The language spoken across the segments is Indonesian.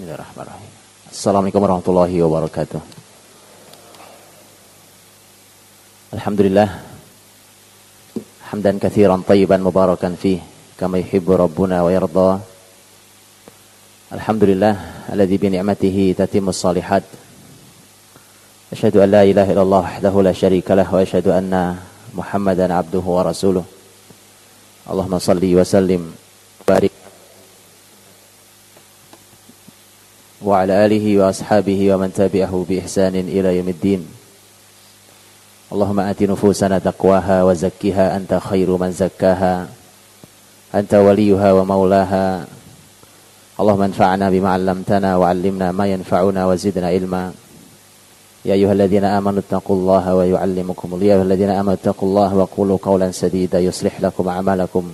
Bismillahirrahmanirrahim. Assalamualaikum warahmatullahi wabarakatuh. Alhamdulillah. Hamdan kathiran tayyiban mubarakan fih. Kama yuhibbu Rabbuna wa yarda. Alhamdulillah. Alladhi bi ni'matihi tatimus salihat. la ilaha illallah wahdahu la الله lah. Wa شريك anna Muhammadan abduhu wa rasuluh. Allahumma اللهم wa sallim. Barik. وعلى آله وأصحابه ومن تبعه بإحسان إلى يوم الدين. اللهم آت نفوسنا تقواها وزكها أنت خير من زكاها. أنت وليها ومولاها. اللهم انفعنا بما علمتنا وعلمنا ما ينفعنا وزدنا علما. يا أيها الذين آمنوا اتقوا الله ويعلمكم يا أيها الذين آمنوا اتقوا الله وقولوا قولا سديدا يصلح لكم أعمالكم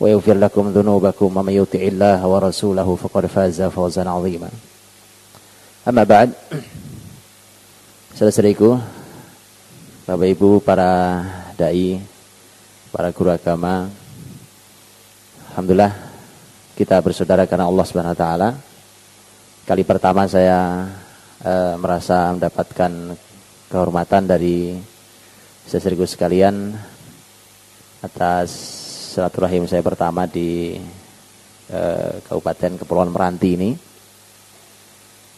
ويغفر لكم ذنوبكم. ومن يطع الله ورسوله فقد فاز فوزا عظيما. Amma ba'd. Saudara-saudariku, Bapak Ibu, para dai, para guru agama. Alhamdulillah kita bersaudara karena Allah Subhanahu wa. Kali pertama saya e, merasa mendapatkan kehormatan dari saudariku sekalian atas silaturahim saya pertama di e, Kabupaten Kepulauan Meranti ini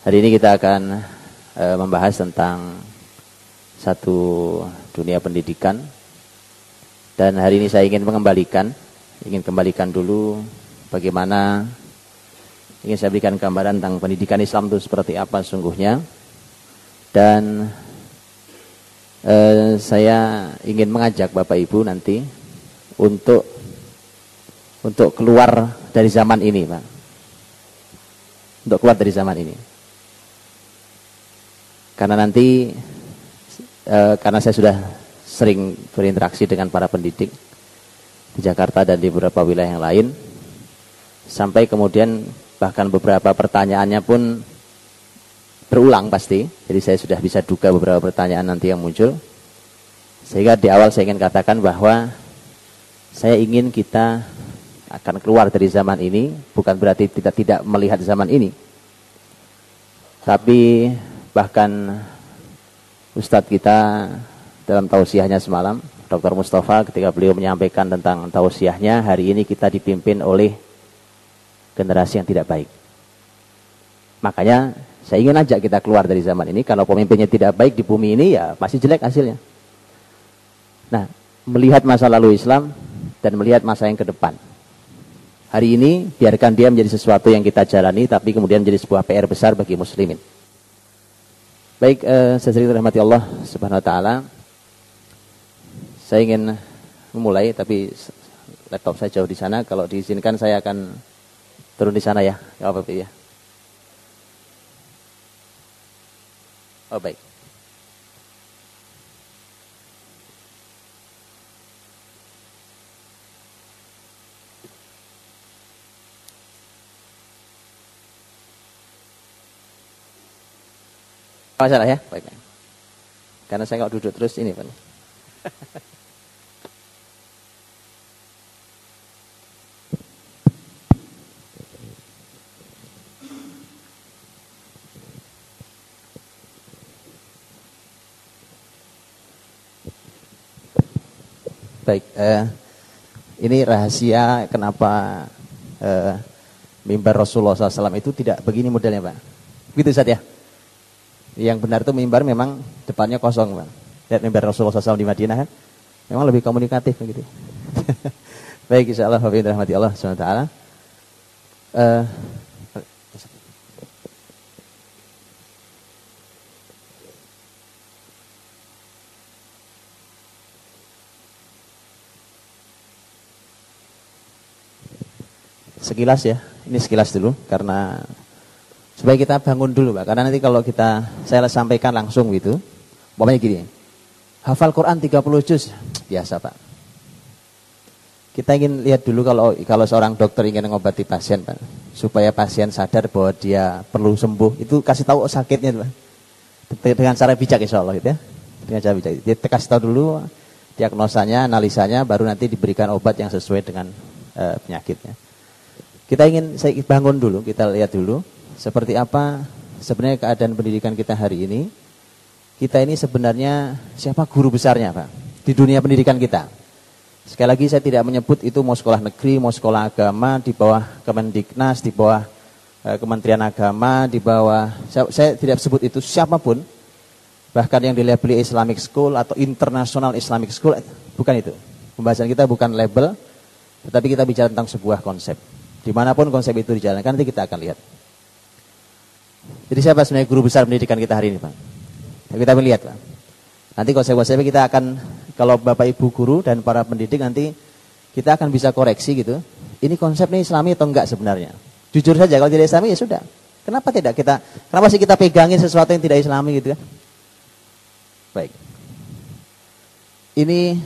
Hari ini kita akan eh, membahas tentang satu dunia pendidikan. Dan hari ini saya ingin mengembalikan, ingin kembalikan dulu bagaimana ingin saya berikan gambaran tentang pendidikan Islam itu seperti apa sungguhnya. Dan eh, saya ingin mengajak Bapak Ibu nanti untuk untuk keluar dari zaman ini, Pak. Untuk keluar dari zaman ini. Karena nanti e, karena saya sudah sering berinteraksi dengan para pendidik di Jakarta dan di beberapa wilayah yang lain sampai kemudian bahkan beberapa pertanyaannya pun berulang pasti. Jadi saya sudah bisa duga beberapa pertanyaan nanti yang muncul. Sehingga di awal saya ingin katakan bahwa saya ingin kita akan keluar dari zaman ini bukan berarti kita tidak melihat zaman ini tapi bahkan Ustadz kita dalam tausiahnya semalam Dr. Mustafa ketika beliau menyampaikan tentang tausiahnya hari ini kita dipimpin oleh generasi yang tidak baik makanya saya ingin ajak kita keluar dari zaman ini kalau pemimpinnya tidak baik di bumi ini ya pasti jelek hasilnya nah melihat masa lalu Islam dan melihat masa yang ke depan hari ini biarkan dia menjadi sesuatu yang kita jalani tapi kemudian menjadi sebuah PR besar bagi muslimin. Baik, eh, saya sering rahmati Allah Subhanahu wa taala. Saya ingin memulai tapi laptop saya jauh di sana. Kalau diizinkan saya akan turun di sana ya. Ya apa ya. Oh baik. Masalah ya? Baik. Karena saya nggak duduk terus ini, Pak. Baik, eh, ini rahasia kenapa eh, mimbar Rasulullah SAW itu tidak begini modelnya, Pak. Gitu saja. ya? Yang benar itu mimbar memang depannya kosong, Pak. Lihat mimbar Rasulullah SAW di Madinah kan. Memang lebih komunikatif begitu. Baik, insyaallah wa rahmati Allah SWT. Uh, sekilas ya, ini sekilas dulu karena Supaya kita bangun dulu Pak. Karena nanti kalau kita saya sampaikan langsung gitu. Pokoknya gini. Hafal Quran 30 juz. Biasa Pak. Kita ingin lihat dulu kalau kalau seorang dokter ingin mengobati pasien Pak. Supaya pasien sadar bahwa dia perlu sembuh. Itu kasih tahu sakitnya Pak. Dengan cara bijak insya Allah gitu ya. Dengan cara bijak. Dia kasih tahu dulu diagnosanya, analisanya, baru nanti diberikan obat yang sesuai dengan uh, penyakitnya. Kita ingin saya bangun dulu, kita lihat dulu seperti apa sebenarnya keadaan pendidikan kita hari ini. Kita ini sebenarnya siapa guru besarnya Pak? Di dunia pendidikan kita. Sekali lagi saya tidak menyebut itu mau sekolah negeri, mau sekolah agama, di bawah Kemendiknas, di bawah e, Kementerian Agama, di bawah, saya, saya tidak sebut itu siapa pun. Bahkan yang dilabeli Islamic School atau International Islamic School, bukan itu. Pembahasan kita bukan label, tetapi kita bicara tentang sebuah konsep. Di mana pun konsep itu dijalankan, nanti kita akan lihat. Jadi siapa sebenarnya guru besar pendidikan kita hari ini Pak? Kita melihat Pak. Nanti konsep-konsepnya kita akan, kalau Bapak Ibu guru dan para pendidik nanti kita akan bisa koreksi gitu. Ini konsep ini islami atau enggak sebenarnya. Jujur saja kalau tidak islami ya sudah. Kenapa tidak kita, kenapa sih kita pegangin sesuatu yang tidak islami gitu kan? Baik. Ini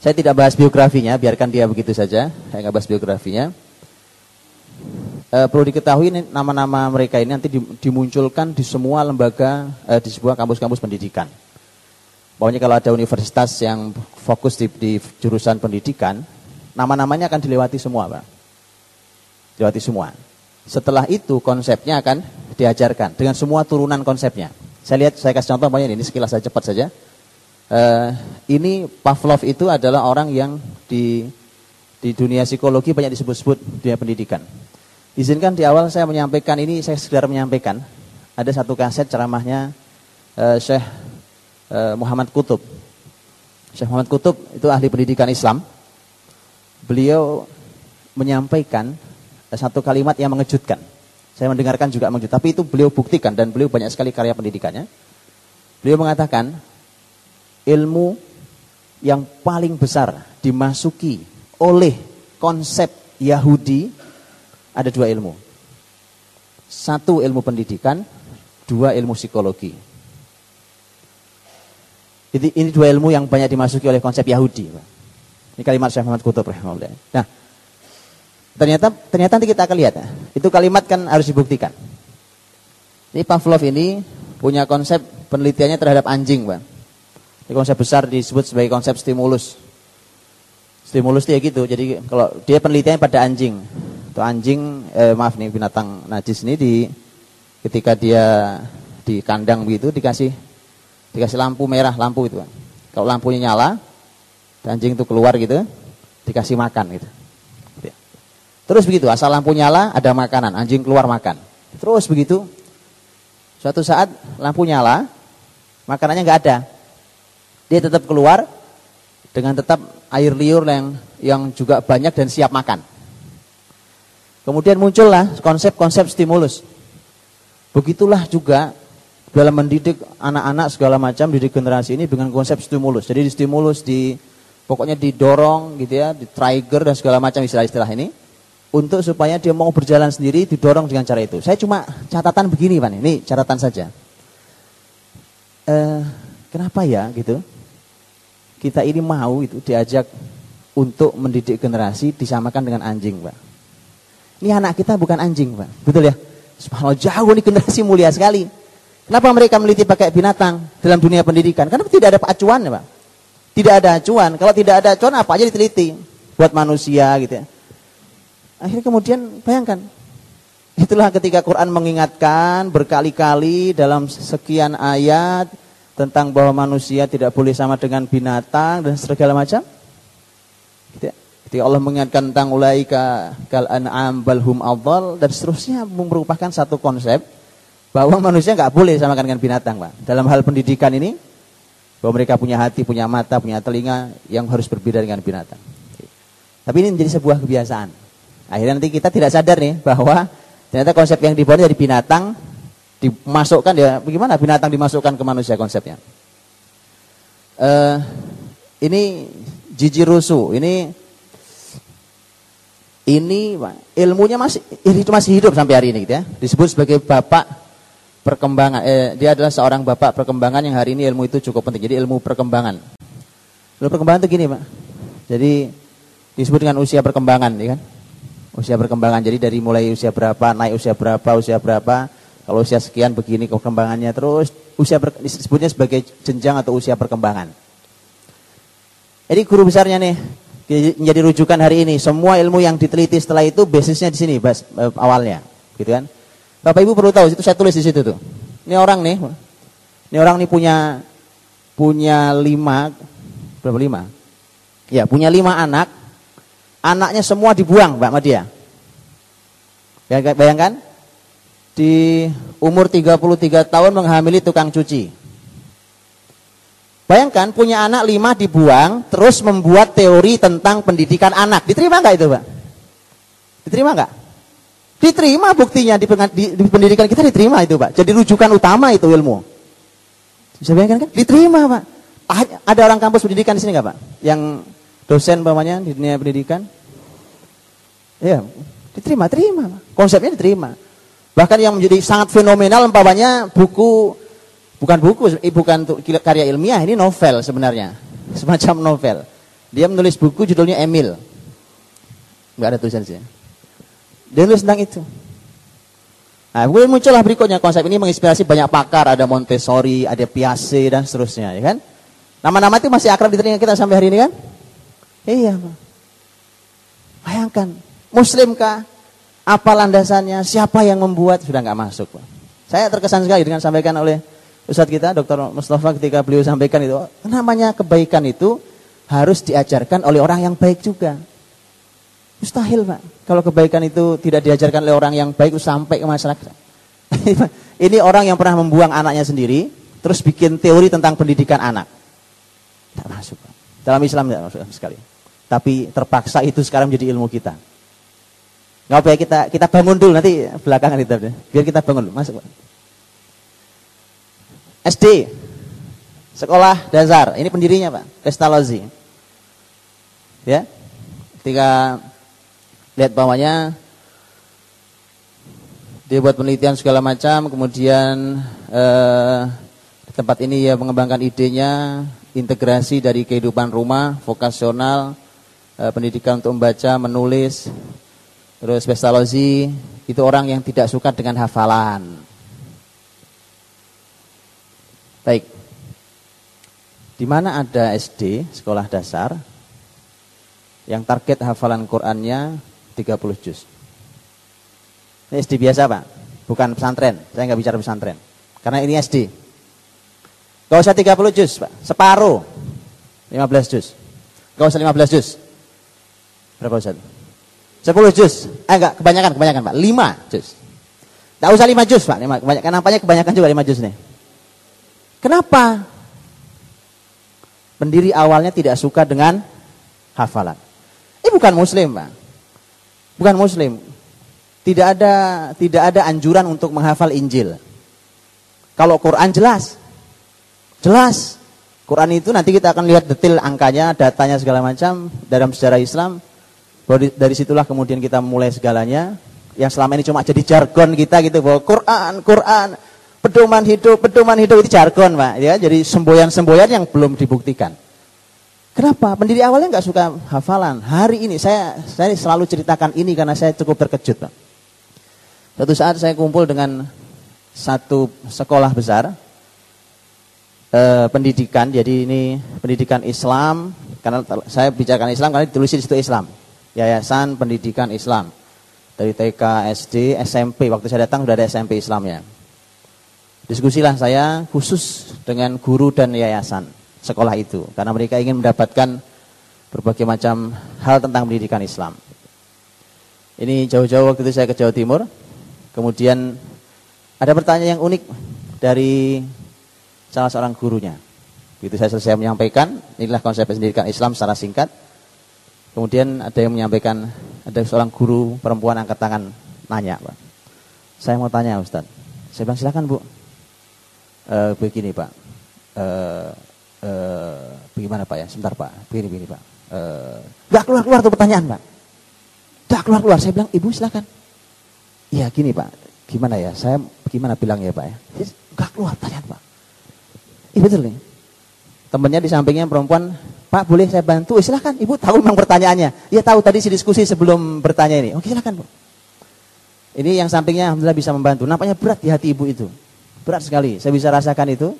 saya tidak bahas biografinya, biarkan dia begitu saja. Saya nggak bahas biografinya e, perlu diketahui nama-nama mereka ini nanti dimunculkan di semua lembaga e, di sebuah kampus-kampus pendidikan. Pokoknya kalau ada universitas yang fokus di, di jurusan pendidikan, nama-namanya akan dilewati semua, Pak. Dilewati semua. Setelah itu konsepnya akan diajarkan dengan semua turunan konsepnya. Saya lihat, saya kasih contoh, pokoknya ini sekilas saja cepat saja. Uh, ini Pavlov itu adalah orang yang di di dunia psikologi banyak disebut-sebut dunia pendidikan. Izinkan di awal saya menyampaikan ini, saya sekedar menyampaikan. Ada satu kaset ceramahnya uh, Syekh uh, Muhammad Kutub. Syekh Muhammad Kutub itu ahli pendidikan Islam. Beliau menyampaikan uh, satu kalimat yang mengejutkan. Saya mendengarkan juga mengejutkan, tapi itu beliau buktikan dan beliau banyak sekali karya pendidikannya. Beliau mengatakan ilmu yang paling besar dimasuki oleh konsep Yahudi ada dua ilmu. Satu ilmu pendidikan, dua ilmu psikologi. Jadi ini dua ilmu yang banyak dimasuki oleh konsep Yahudi. Ini kalimat Syekh Muhammad Kutub rahimahullah. Nah, ternyata ternyata nanti kita akan lihat. Itu kalimat kan harus dibuktikan. Ini Pavlov ini punya konsep penelitiannya terhadap anjing, Bang. Ini konsep besar disebut sebagai konsep stimulus. Stimulus dia gitu. Jadi kalau dia penelitiannya pada anjing. Itu anjing, eh, maaf nih binatang najis ini di ketika dia di kandang begitu dikasih dikasih lampu merah lampu itu. Kalau lampunya nyala, anjing itu keluar gitu, dikasih makan gitu. Terus begitu, asal lampu nyala ada makanan, anjing keluar makan. Terus begitu, suatu saat lampu nyala, makanannya nggak ada. Dia tetap keluar dengan tetap air liur yang yang juga banyak dan siap makan. Kemudian muncullah konsep-konsep stimulus. Begitulah juga dalam mendidik anak-anak segala macam didik generasi ini dengan konsep stimulus. Jadi di stimulus di pokoknya didorong gitu ya, di trigger dan segala macam istilah-istilah ini untuk supaya dia mau berjalan sendiri didorong dengan cara itu. Saya cuma catatan begini Pak, ini catatan saja. Eh, kenapa ya gitu? Kita ini mau itu diajak untuk mendidik generasi disamakan dengan anjing, Pak. Ini anak kita bukan anjing, Pak. Betul ya? Subhanallah, jauh ini generasi mulia sekali. Kenapa mereka meliti pakai binatang dalam dunia pendidikan? Karena tidak ada acuan Pak. Tidak ada acuan. Kalau tidak ada acuan, apa aja diteliti? Buat manusia gitu ya. Akhirnya kemudian, bayangkan. Itulah ketika Quran mengingatkan berkali-kali dalam sekian ayat tentang bahwa manusia tidak boleh sama dengan binatang dan segala macam. Gitu ya. Ketika Allah mengingatkan tentang ulaika kal an'am balhum adhal dan seterusnya merupakan satu konsep bahwa manusia nggak boleh samakan dengan binatang, Pak. Dalam hal pendidikan ini bahwa mereka punya hati, punya mata, punya telinga yang harus berbeda dengan binatang. Tapi ini menjadi sebuah kebiasaan. Akhirnya nanti kita tidak sadar nih bahwa ternyata konsep yang dibawa dari binatang dimasukkan ya bagaimana binatang dimasukkan ke manusia konsepnya. Uh, ini jiji rusu, ini ini ilmunya masih itu masih hidup sampai hari ini gitu ya. Disebut sebagai bapak perkembangan. Eh, dia adalah seorang bapak perkembangan yang hari ini ilmu itu cukup penting. Jadi ilmu perkembangan. Ilmu perkembangan itu gini, Pak. Jadi disebut dengan usia perkembangan, ya kan? Usia perkembangan. Jadi dari mulai usia berapa, naik usia berapa, usia berapa. Kalau usia sekian begini perkembangannya terus usia ber, disebutnya sebagai jenjang atau usia perkembangan. Jadi guru besarnya nih menjadi rujukan hari ini. Semua ilmu yang diteliti setelah itu basisnya di sini bas, eh, awalnya, gitu kan? Bapak Ibu perlu tahu, itu saya tulis di situ tuh. Ini orang nih, ini orang nih punya punya lima, berapa lima? Ya, punya lima anak. Anaknya semua dibuang, Mbak Madia. Ya, bayangkan, di umur 33 tahun menghamili tukang cuci. Bayangkan punya anak lima dibuang, terus membuat teori tentang pendidikan anak. Diterima nggak itu, Pak? Diterima nggak? Diterima buktinya di, di, di pendidikan kita diterima itu, Pak. Jadi rujukan utama itu ilmu. Bisa bayangkan kan? Diterima, Pak. Ah, ada orang kampus pendidikan di sini nggak, Pak? Yang dosen umpamanya di dunia pendidikan? Ya, diterima, terima. Pak. Konsepnya diterima. Bahkan yang menjadi sangat fenomenal umpamanya buku bukan buku, eh, bukan karya ilmiah, ini novel sebenarnya. Semacam novel. Dia menulis buku judulnya Emil. Enggak ada tulisan sih. Dia nulis tentang itu. Nah, kemudian muncullah berikutnya konsep ini menginspirasi banyak pakar, ada Montessori, ada Piaget dan seterusnya, ya kan? Nama-nama itu masih akrab di telinga kita sampai hari ini kan? Iya, Pak. Bayangkan, muslimkah? Apa landasannya? Siapa yang membuat? Sudah nggak masuk, Pak. Saya terkesan sekali dengan sampaikan oleh Ustadz kita, Dr. Mustafa ketika beliau sampaikan itu, namanya kebaikan itu harus diajarkan oleh orang yang baik juga. Mustahil Pak, kalau kebaikan itu tidak diajarkan oleh orang yang baik sampai ke masyarakat. Ini orang yang pernah membuang anaknya sendiri, terus bikin teori tentang pendidikan anak. Tidak masuk Pak. Dalam Islam tidak masuk sekali. Tapi terpaksa itu sekarang menjadi ilmu kita. Nggak ya kita kita bangun dulu nanti belakangan itu biar kita bangun dulu masuk Pak. SD, sekolah dasar. Ini pendirinya Pak, Pestalozzi. Ya, ketika lihat bawahnya, dia buat penelitian segala macam, kemudian eh, tempat ini ya mengembangkan idenya, integrasi dari kehidupan rumah, vokasional, eh, pendidikan untuk membaca, menulis, terus Pestalozzi itu orang yang tidak suka dengan hafalan. Baik. Di mana ada SD, sekolah dasar, yang target hafalan Qur'annya 30 juz. Ini SD biasa Pak, bukan pesantren. Saya nggak bicara pesantren. Karena ini SD. Gak usah 30 juz Pak, separuh. 15 juz. Gak usah 15 juz. Berapa Ustaz? 10 juz. Eh enggak, kebanyakan, kebanyakan Pak. 5 juz. Gak usah 5 juz Pak. Kebanyakan, nampaknya kebanyakan juga 5 juz nih. Kenapa? Pendiri awalnya tidak suka dengan hafalan. Ini bukan muslim, Pak. Bukan muslim. Tidak ada tidak ada anjuran untuk menghafal Injil. Kalau Quran jelas. Jelas. Quran itu nanti kita akan lihat detail angkanya, datanya segala macam dalam sejarah Islam. Dari, dari situlah kemudian kita mulai segalanya. Yang selama ini cuma jadi jargon kita gitu bahwa Quran, Quran, pedoman hidup, pedoman hidup itu jargon, Pak. Ya, jadi semboyan-semboyan yang belum dibuktikan. Kenapa? Pendiri awalnya nggak suka hafalan. Hari ini saya saya selalu ceritakan ini karena saya cukup terkejut, Pak. Suatu saat saya kumpul dengan satu sekolah besar eh, pendidikan. Jadi ini pendidikan Islam karena saya bicarakan Islam karena ditulis di situ Islam. Yayasan Pendidikan Islam. Dari TK, SD, SMP. Waktu saya datang sudah ada SMP Islamnya. Diskusilah saya khusus dengan guru dan yayasan sekolah itu karena mereka ingin mendapatkan berbagai macam hal tentang pendidikan Islam. Ini jauh-jauh waktu itu saya ke Jawa Timur. Kemudian ada pertanyaan yang unik dari salah seorang gurunya. Begitu saya selesai menyampaikan, inilah konsep pendidikan Islam secara singkat. Kemudian ada yang menyampaikan, ada seorang guru perempuan angkat tangan nanya, Pak. Saya mau tanya Ustaz. Saya bilang silakan Bu uh, begini Pak, uh, uh, bagaimana Pak ya? Sebentar Pak, begini begini Pak. Uh, gak keluar keluar tuh pertanyaan Pak. Gak keluar keluar. Saya bilang Ibu silakan. Iya gini Pak, gimana ya? Saya gimana bilang ya Pak ya? Gak keluar pertanyaan Pak. Iya betul nih. Temennya di sampingnya perempuan, Pak boleh saya bantu? Eh, silahkan, ibu tahu memang pertanyaannya. Iya tahu tadi si diskusi sebelum bertanya ini. Oke silahkan Bu. Ini yang sampingnya Alhamdulillah bisa membantu. Nampaknya berat di hati ibu itu. Berat sekali, saya bisa rasakan itu.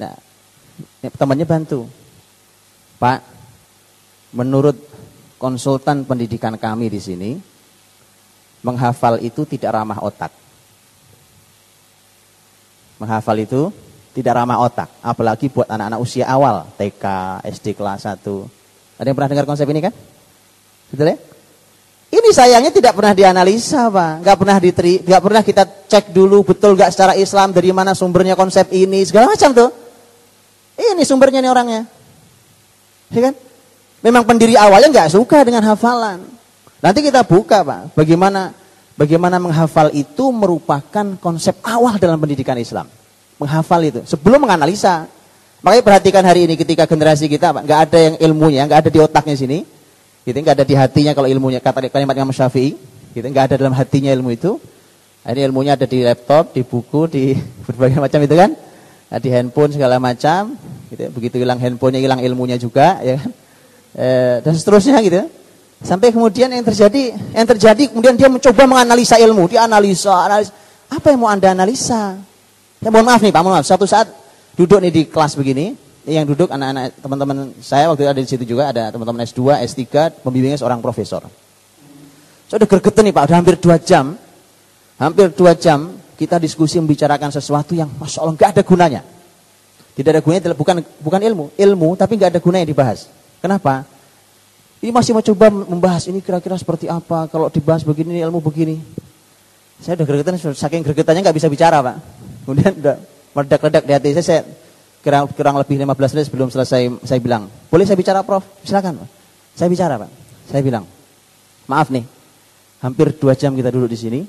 Nah, temannya bantu. Pak, menurut konsultan pendidikan kami di sini, menghafal itu tidak ramah otak. Menghafal itu tidak ramah otak, apalagi buat anak-anak usia awal, TK, SD kelas 1. Ada yang pernah dengar konsep ini kan? Betul ya? Ini sayangnya tidak pernah dianalisa, Pak. Nggak pernah diteri, nggak pernah kita cek dulu betul nggak secara Islam dari mana sumbernya konsep ini, segala macam tuh. Ini sumbernya nih orangnya. Ya kan? Memang pendiri awalnya nggak suka dengan hafalan. Nanti kita buka, Pak. Bagaimana bagaimana menghafal itu merupakan konsep awal dalam pendidikan Islam. Menghafal itu sebelum menganalisa. Makanya perhatikan hari ini ketika generasi kita, Pak, nggak ada yang ilmunya, nggak ada di otaknya sini Gitu nggak ada di hatinya kalau ilmunya kata kalimat Imam Syafi'i, gitu nggak ada dalam hatinya ilmu itu. Ini ilmunya ada di laptop, di buku, di berbagai macam itu kan. Nah, di handphone segala macam, gitu. Begitu hilang handphonenya hilang ilmunya juga, ya kan. E, dan seterusnya gitu. Sampai kemudian yang terjadi, yang terjadi kemudian dia mencoba menganalisa ilmu, dia analisa, analisa. Apa yang mau anda analisa? Ya mohon maaf nih Pak, mohon maaf. Satu saat duduk nih di kelas begini, yang duduk anak-anak teman-teman saya waktu itu ada di situ juga ada teman-teman S2, S3, pembimbingnya seorang profesor. Saya udah gergeten nih Pak, udah hampir dua jam. Hampir dua jam kita diskusi membicarakan sesuatu yang Masya Allah nggak ada gunanya. Tidak ada gunanya, bukan bukan ilmu, ilmu tapi nggak ada gunanya dibahas. Kenapa? Ini masih mau coba membahas ini kira-kira seperti apa, kalau dibahas begini, ilmu begini. Saya udah gergetan, saking gergetannya nggak bisa bicara Pak. Kemudian udah meledak-ledak di hati saya, saya kurang, kurang lebih 15 menit sebelum selesai saya bilang, boleh saya bicara Prof? Silakan. Saya bicara Pak. Saya bilang, maaf nih, hampir dua jam kita duduk di sini,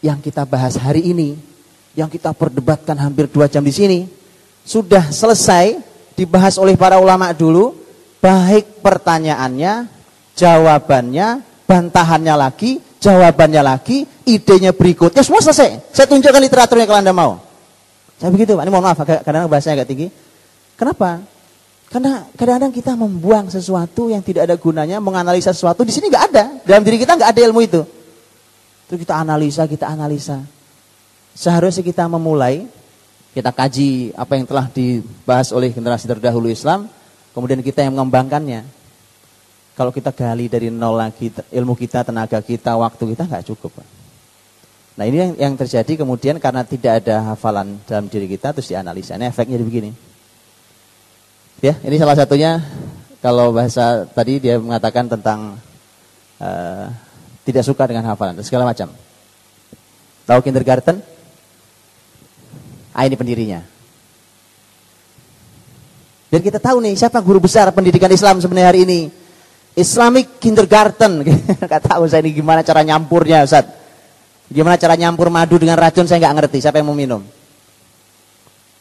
yang kita bahas hari ini, yang kita perdebatkan hampir dua jam di sini, sudah selesai dibahas oleh para ulama dulu, baik pertanyaannya, jawabannya, bantahannya lagi, jawabannya lagi, idenya berikutnya, semua selesai. Saya tunjukkan literaturnya kalau Anda mau. Saya begitu Pak, ini mohon maaf kadang-kadang bahasanya agak tinggi. Kenapa? Karena kadang-kadang kita membuang sesuatu yang tidak ada gunanya, menganalisa sesuatu di sini nggak ada. Dalam diri kita nggak ada ilmu itu. Itu kita analisa, kita analisa. Seharusnya kita memulai, kita kaji apa yang telah dibahas oleh generasi terdahulu Islam, kemudian kita yang mengembangkannya. Kalau kita gali dari nol lagi, ilmu kita, tenaga kita, waktu kita nggak cukup. Pak. Nah ini yang, yang terjadi kemudian karena tidak ada hafalan dalam diri kita terus dianalisa. Ini efeknya begini. Ya, ini salah satunya kalau bahasa tadi dia mengatakan tentang uh, tidak suka dengan hafalan dan segala macam. Tahu kindergarten? Ah ini pendirinya. Biar kita tahu nih siapa guru besar pendidikan Islam sebenarnya hari ini. Islamic Kindergarten. Gak tahu ini gimana cara nyampurnya Ustaz. Gimana cara nyampur madu dengan racun saya nggak ngerti. Siapa yang mau minum?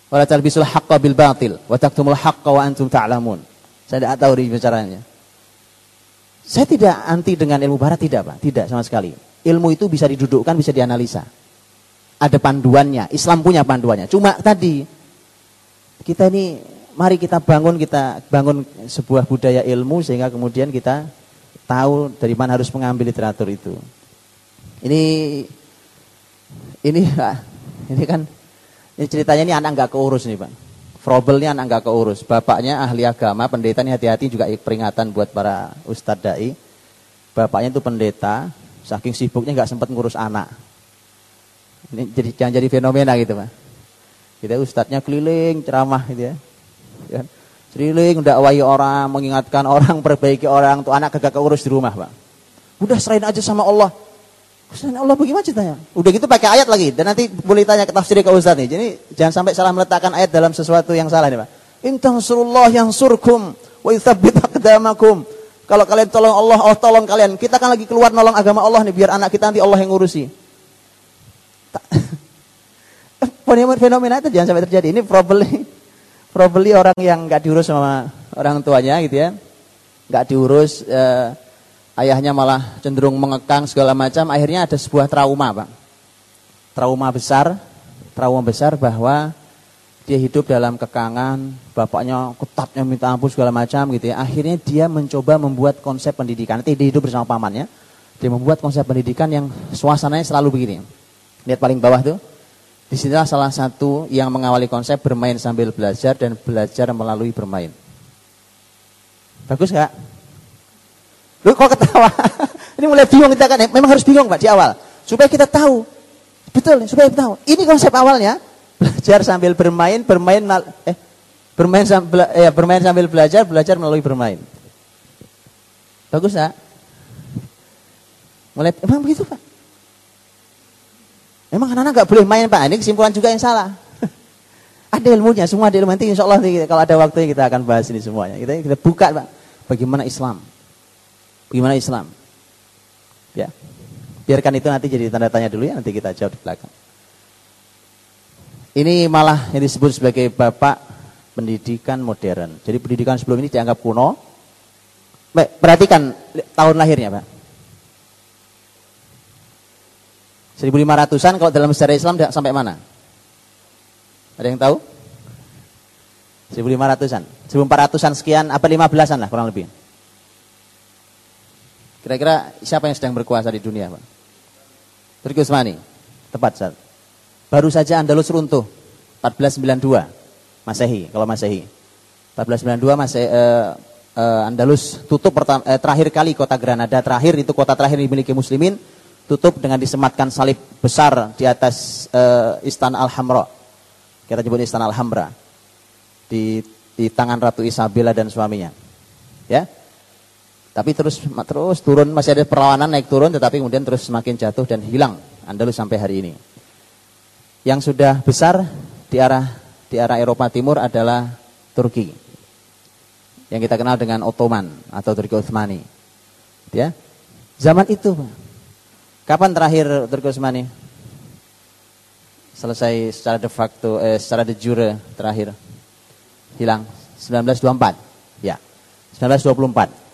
Wala talbisul haqqa bil batil wa taktumul haqqa wa antum ta'lamun. Saya tidak tahu caranya. Saya tidak anti dengan ilmu barat tidak, Pak. Tidak sama sekali. Ilmu itu bisa didudukkan, bisa dianalisa. Ada panduannya. Islam punya panduannya. Cuma tadi kita ini mari kita bangun kita bangun sebuah budaya ilmu sehingga kemudian kita tahu dari mana harus mengambil literatur itu. Ini ini ini kan ini ceritanya ini anak nggak keurus nih pak. Frobelnya anak nggak keurus. Bapaknya ahli agama, pendeta ini hati-hati juga peringatan buat para ustadz dai. Bapaknya itu pendeta, saking sibuknya nggak sempat ngurus anak. Ini jadi jangan jadi fenomena gitu pak. Kita ustadznya keliling ceramah gitu ya. ya. Keliling udah wayu orang, mengingatkan orang, perbaiki orang, tuh anak kagak keurus di rumah pak. Udah serahin aja sama Allah. Ustaz Allah bagaimana ceritanya? Udah gitu pakai ayat lagi dan nanti boleh tanya ke tafsir ke Ustaz nih. Jadi jangan sampai salah meletakkan ayat dalam sesuatu yang salah nih Pak. Intang surullah yang surkum wa yuthabbit aqdamakum. Kalau kalian tolong Allah, Allah tolong kalian. Kita kan lagi keluar nolong agama Allah nih biar anak kita nanti Allah yang ngurusi. Fenomena itu jangan sampai terjadi. Ini probably probably orang yang nggak diurus sama orang tuanya gitu ya. nggak diurus uh, ayahnya malah cenderung mengekang segala macam, akhirnya ada sebuah trauma, Pak. Trauma besar, trauma besar bahwa dia hidup dalam kekangan, bapaknya ketatnya minta ampun segala macam gitu ya. Akhirnya dia mencoba membuat konsep pendidikan. Nanti dia hidup bersama pamannya. Dia membuat konsep pendidikan yang suasananya selalu begini. Lihat paling bawah tuh. Di sinilah salah satu yang mengawali konsep bermain sambil belajar dan belajar melalui bermain. Bagus gak? Lu kok ketawa? Ini mulai bingung kita kan. Memang harus bingung Pak di awal. Supaya kita tahu. Betul, supaya kita tahu. Ini konsep awalnya. belajar sambil bermain, bermain eh bermain sambil ya bermain sambil belajar, belajar melalui bermain. Bagus, Pak? Mulai emang begitu, Pak? Emang anak-anak nggak boleh main, Pak? Ini kesimpulan juga yang salah. ada ilmunya, semua ada ilmu. Nanti insya Allah kalau ada waktu kita akan bahas ini semuanya. Kita, kita buka, Pak. Bagaimana Islam? Bagaimana Islam? Ya. Biarkan itu nanti jadi tanda tanya dulu ya, nanti kita jawab di belakang. Ini malah yang disebut sebagai bapak pendidikan modern. Jadi pendidikan sebelum ini dianggap kuno. Baik, perhatikan tahun lahirnya, Pak. 1500-an kalau dalam sejarah Islam sampai mana? Ada yang tahu? 1500-an. 1400-an sekian apa 15-an lah kurang lebih. Kira-kira siapa yang sedang berkuasa di dunia, Pak? Turki Utsmani. Tepat, saat. Baru saja Andalus runtuh 1492 Masehi, kalau Masehi. 1492 Masehi eh, eh, Andalus tutup pertama, eh, terakhir kali kota Granada terakhir itu kota terakhir dimiliki muslimin tutup dengan disematkan salib besar di atas eh, Istana Al-Hamra. Kita sebut Istana Al-Hamra. Di di tangan Ratu Isabella dan suaminya. Ya. Tapi terus terus turun masih ada perlawanan naik turun tetapi kemudian terus semakin jatuh dan hilang Andalus sampai hari ini. Yang sudah besar di arah di arah Eropa Timur adalah Turki. Yang kita kenal dengan Ottoman atau Turki Utsmani. Ya. Zaman itu, Kapan terakhir Turki Utsmani? Selesai secara de facto eh, secara de jure terakhir. Hilang 1924. Ya. 1924.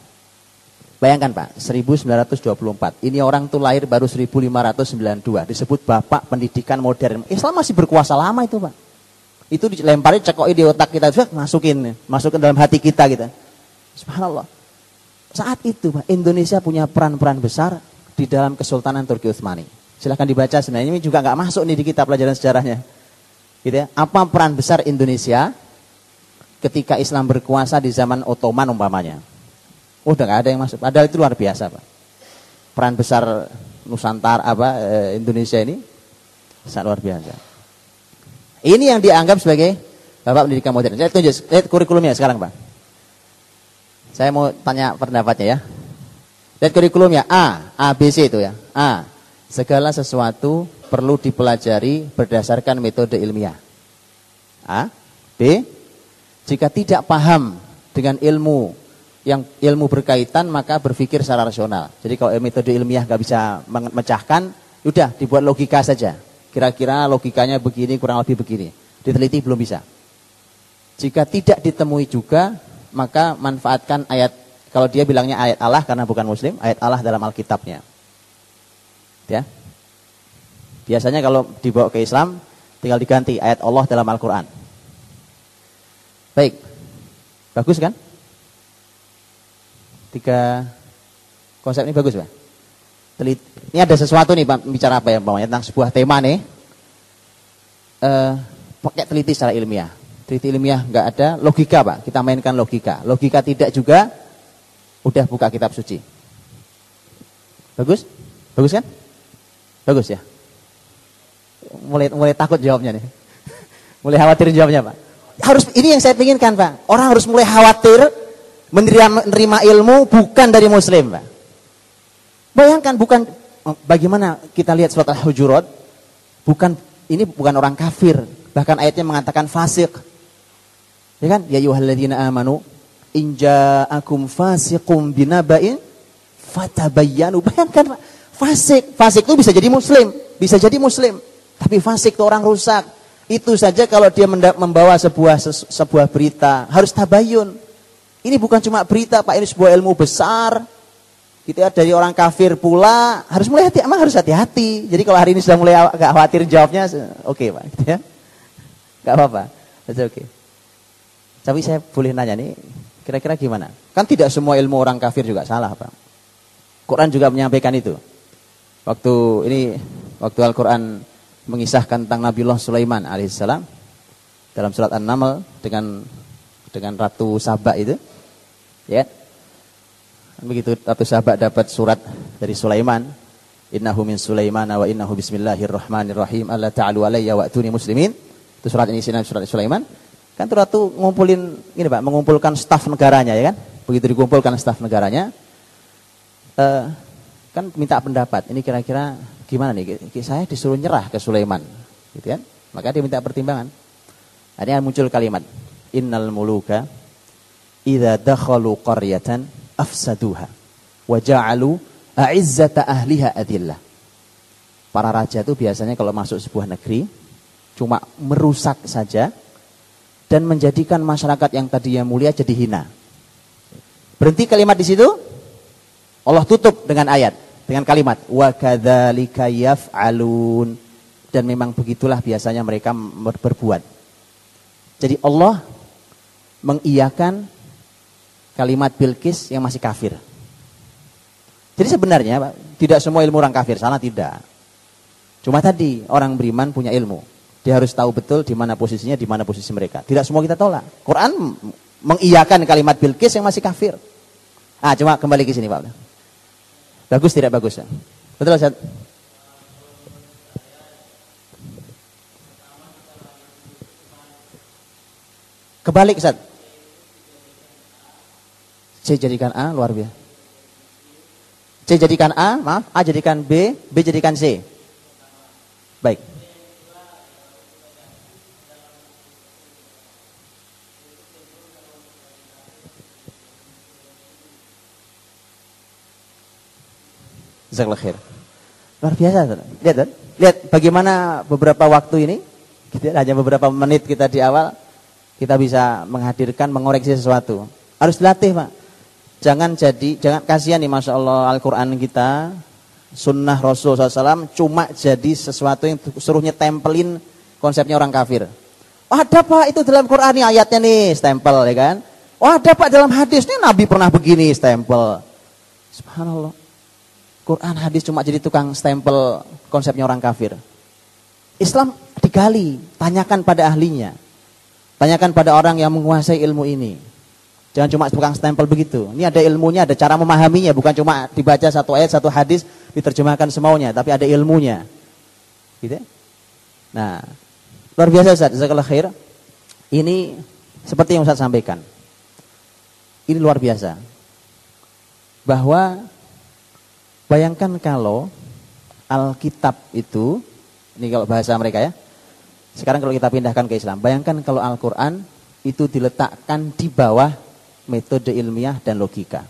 Bayangkan Pak, 1924. Ini orang tuh lahir baru 1592. Disebut bapak pendidikan modern. Islam masih berkuasa lama itu Pak. Itu dilemparin cekoi di otak kita. Masukin. Masukin dalam hati kita gitu. Subhanallah. Saat itu Pak, Indonesia punya peran-peran besar di dalam Kesultanan Turki Utsmani. Silahkan dibaca sebenarnya. Ini juga nggak masuk nih di kita pelajaran sejarahnya. Gitu ya. Apa peran besar Indonesia ketika Islam berkuasa di zaman Ottoman umpamanya? Oh, udah gak ada yang masuk. Padahal itu luar biasa, Pak. Peran besar Nusantara apa eh, Indonesia ini sangat luar biasa. Ini yang dianggap sebagai Bapak pendidikan modern. Saya tunjuk lihat kurikulumnya sekarang, Pak. Saya mau tanya pendapatnya ya. Lihat kurikulumnya A, A B C itu ya. A. Segala sesuatu perlu dipelajari berdasarkan metode ilmiah. A. B. Jika tidak paham dengan ilmu yang ilmu berkaitan maka berpikir secara rasional. Jadi kalau metode ilmiah nggak bisa memecahkan, udah dibuat logika saja. Kira-kira logikanya begini kurang lebih begini. Diteliti belum bisa. Jika tidak ditemui juga, maka manfaatkan ayat kalau dia bilangnya ayat Allah karena bukan muslim, ayat Allah dalam Alkitabnya. Ya. Biasanya kalau dibawa ke Islam tinggal diganti ayat Allah dalam Al-Qur'an. Baik. Bagus kan? Tiga konsep ini bagus, Pak. Telit, ini ada sesuatu nih Pak, bicara apa ya, Pak, tentang sebuah tema nih. Eh, pakai teliti secara ilmiah. Teliti ilmiah nggak ada, logika Pak, kita mainkan logika. Logika tidak juga, udah buka kitab suci. Bagus? Bagus kan? Bagus ya? Mulai mulai takut jawabnya nih. mulai khawatir jawabnya Pak. Harus ini yang saya inginkan Pak. Orang harus mulai khawatir menerima, ilmu bukan dari muslim. Pak. Bayangkan bukan bagaimana kita lihat surat Al-Hujurat bukan ini bukan orang kafir, bahkan ayatnya mengatakan fasik. Ya kan? Ya ayyuhalladzina amanu in ja'akum fasiqum binaba'in fatabayyanu. Bayangkan fasik, fasik itu bisa jadi muslim, bisa jadi muslim, tapi fasik itu orang rusak. Itu saja kalau dia membawa sebuah sebuah berita harus tabayun. Ini bukan cuma berita Pak, ini sebuah ilmu besar. Gitu ya, dari orang kafir pula harus mulai hati, emang harus hati-hati. Jadi kalau hari ini sudah mulai agak khawatir jawabnya, oke okay, Pak, gitu ya. Gak apa-apa, oke. Okay. Tapi saya boleh nanya nih, kira-kira gimana? Kan tidak semua ilmu orang kafir juga salah Pak. Quran juga menyampaikan itu. Waktu ini, waktu Al-Quran mengisahkan tentang Nabiullah Sulaiman alaihissalam dalam surat An-Naml dengan dengan Ratu Sabah itu Ya. Begitu Ratu Sahabat dapat surat dari Sulaiman, innahu min Sulaiman wa innahu bismillahirrahmanirrahim alla ta'alu alayya wa'tuni muslimin. Itu surat ini surat Sulaiman. Kan tuh ratu ngumpulin ini Pak, mengumpulkan staf negaranya ya kan? Begitu dikumpulkan staf negaranya, uh, kan minta pendapat. Ini kira-kira gimana nih? Saya disuruh nyerah ke Sulaiman, gitu kan? Maka dia minta pertimbangan. Akhirnya muncul kalimat, Innal muluka idza dakhalu qaryatan afsaduha wa ja'alu a'izzata ahliha adillah. Para raja itu biasanya kalau masuk sebuah negeri cuma merusak saja dan menjadikan masyarakat yang tadinya mulia jadi hina. Berhenti kalimat di situ. Allah tutup dengan ayat, dengan kalimat wa kadzalika yaf'alun dan memang begitulah biasanya mereka berbuat. Jadi Allah mengiyakan kalimat Bilqis yang masih kafir. Jadi sebenarnya tidak semua ilmu orang kafir, salah tidak. Cuma tadi orang beriman punya ilmu. Dia harus tahu betul di mana posisinya, di mana posisi mereka. Tidak semua kita tolak. Quran mengiyakan kalimat Bilqis yang masih kafir. Ah, cuma kembali ke sini, Pak. Bagus tidak bagus? Betul, Ustaz? Kebalik, Ustaz. C jadikan A, luar biasa. C jadikan A, maaf, A jadikan B, B jadikan C. Baik. Jazakallah. Luar biasa. Lihat, lihat bagaimana beberapa waktu ini, kita hanya beberapa menit kita di awal, kita bisa menghadirkan, mengoreksi sesuatu. Harus dilatih, Pak. Jangan jadi, jangan kasihan nih Masya Allah Al-Quran kita, sunnah Rasul SAW, cuma jadi sesuatu yang suruhnya tempelin konsepnya orang kafir. Oh, ada Pak, itu dalam Quran nih ayatnya nih, stempel ya kan. Oh ada Pak dalam hadis nih Nabi pernah begini, stempel. Subhanallah. Quran hadis cuma jadi tukang stempel konsepnya orang kafir. Islam digali, tanyakan pada ahlinya. Tanyakan pada orang yang menguasai ilmu ini. Jangan cuma tukang stempel begitu. Ini ada ilmunya, ada cara memahaminya, bukan cuma dibaca satu ayat, satu hadis, diterjemahkan semuanya, tapi ada ilmunya. Gitu ya? Nah, luar biasa Ustaz, jazakallah khair. Ini seperti yang Ustaz sampaikan. Ini luar biasa. Bahwa Bayangkan kalau Alkitab itu, ini kalau bahasa mereka ya. Sekarang kalau kita pindahkan ke Islam, bayangkan kalau Al-Quran itu diletakkan di bawah metode ilmiah dan logika.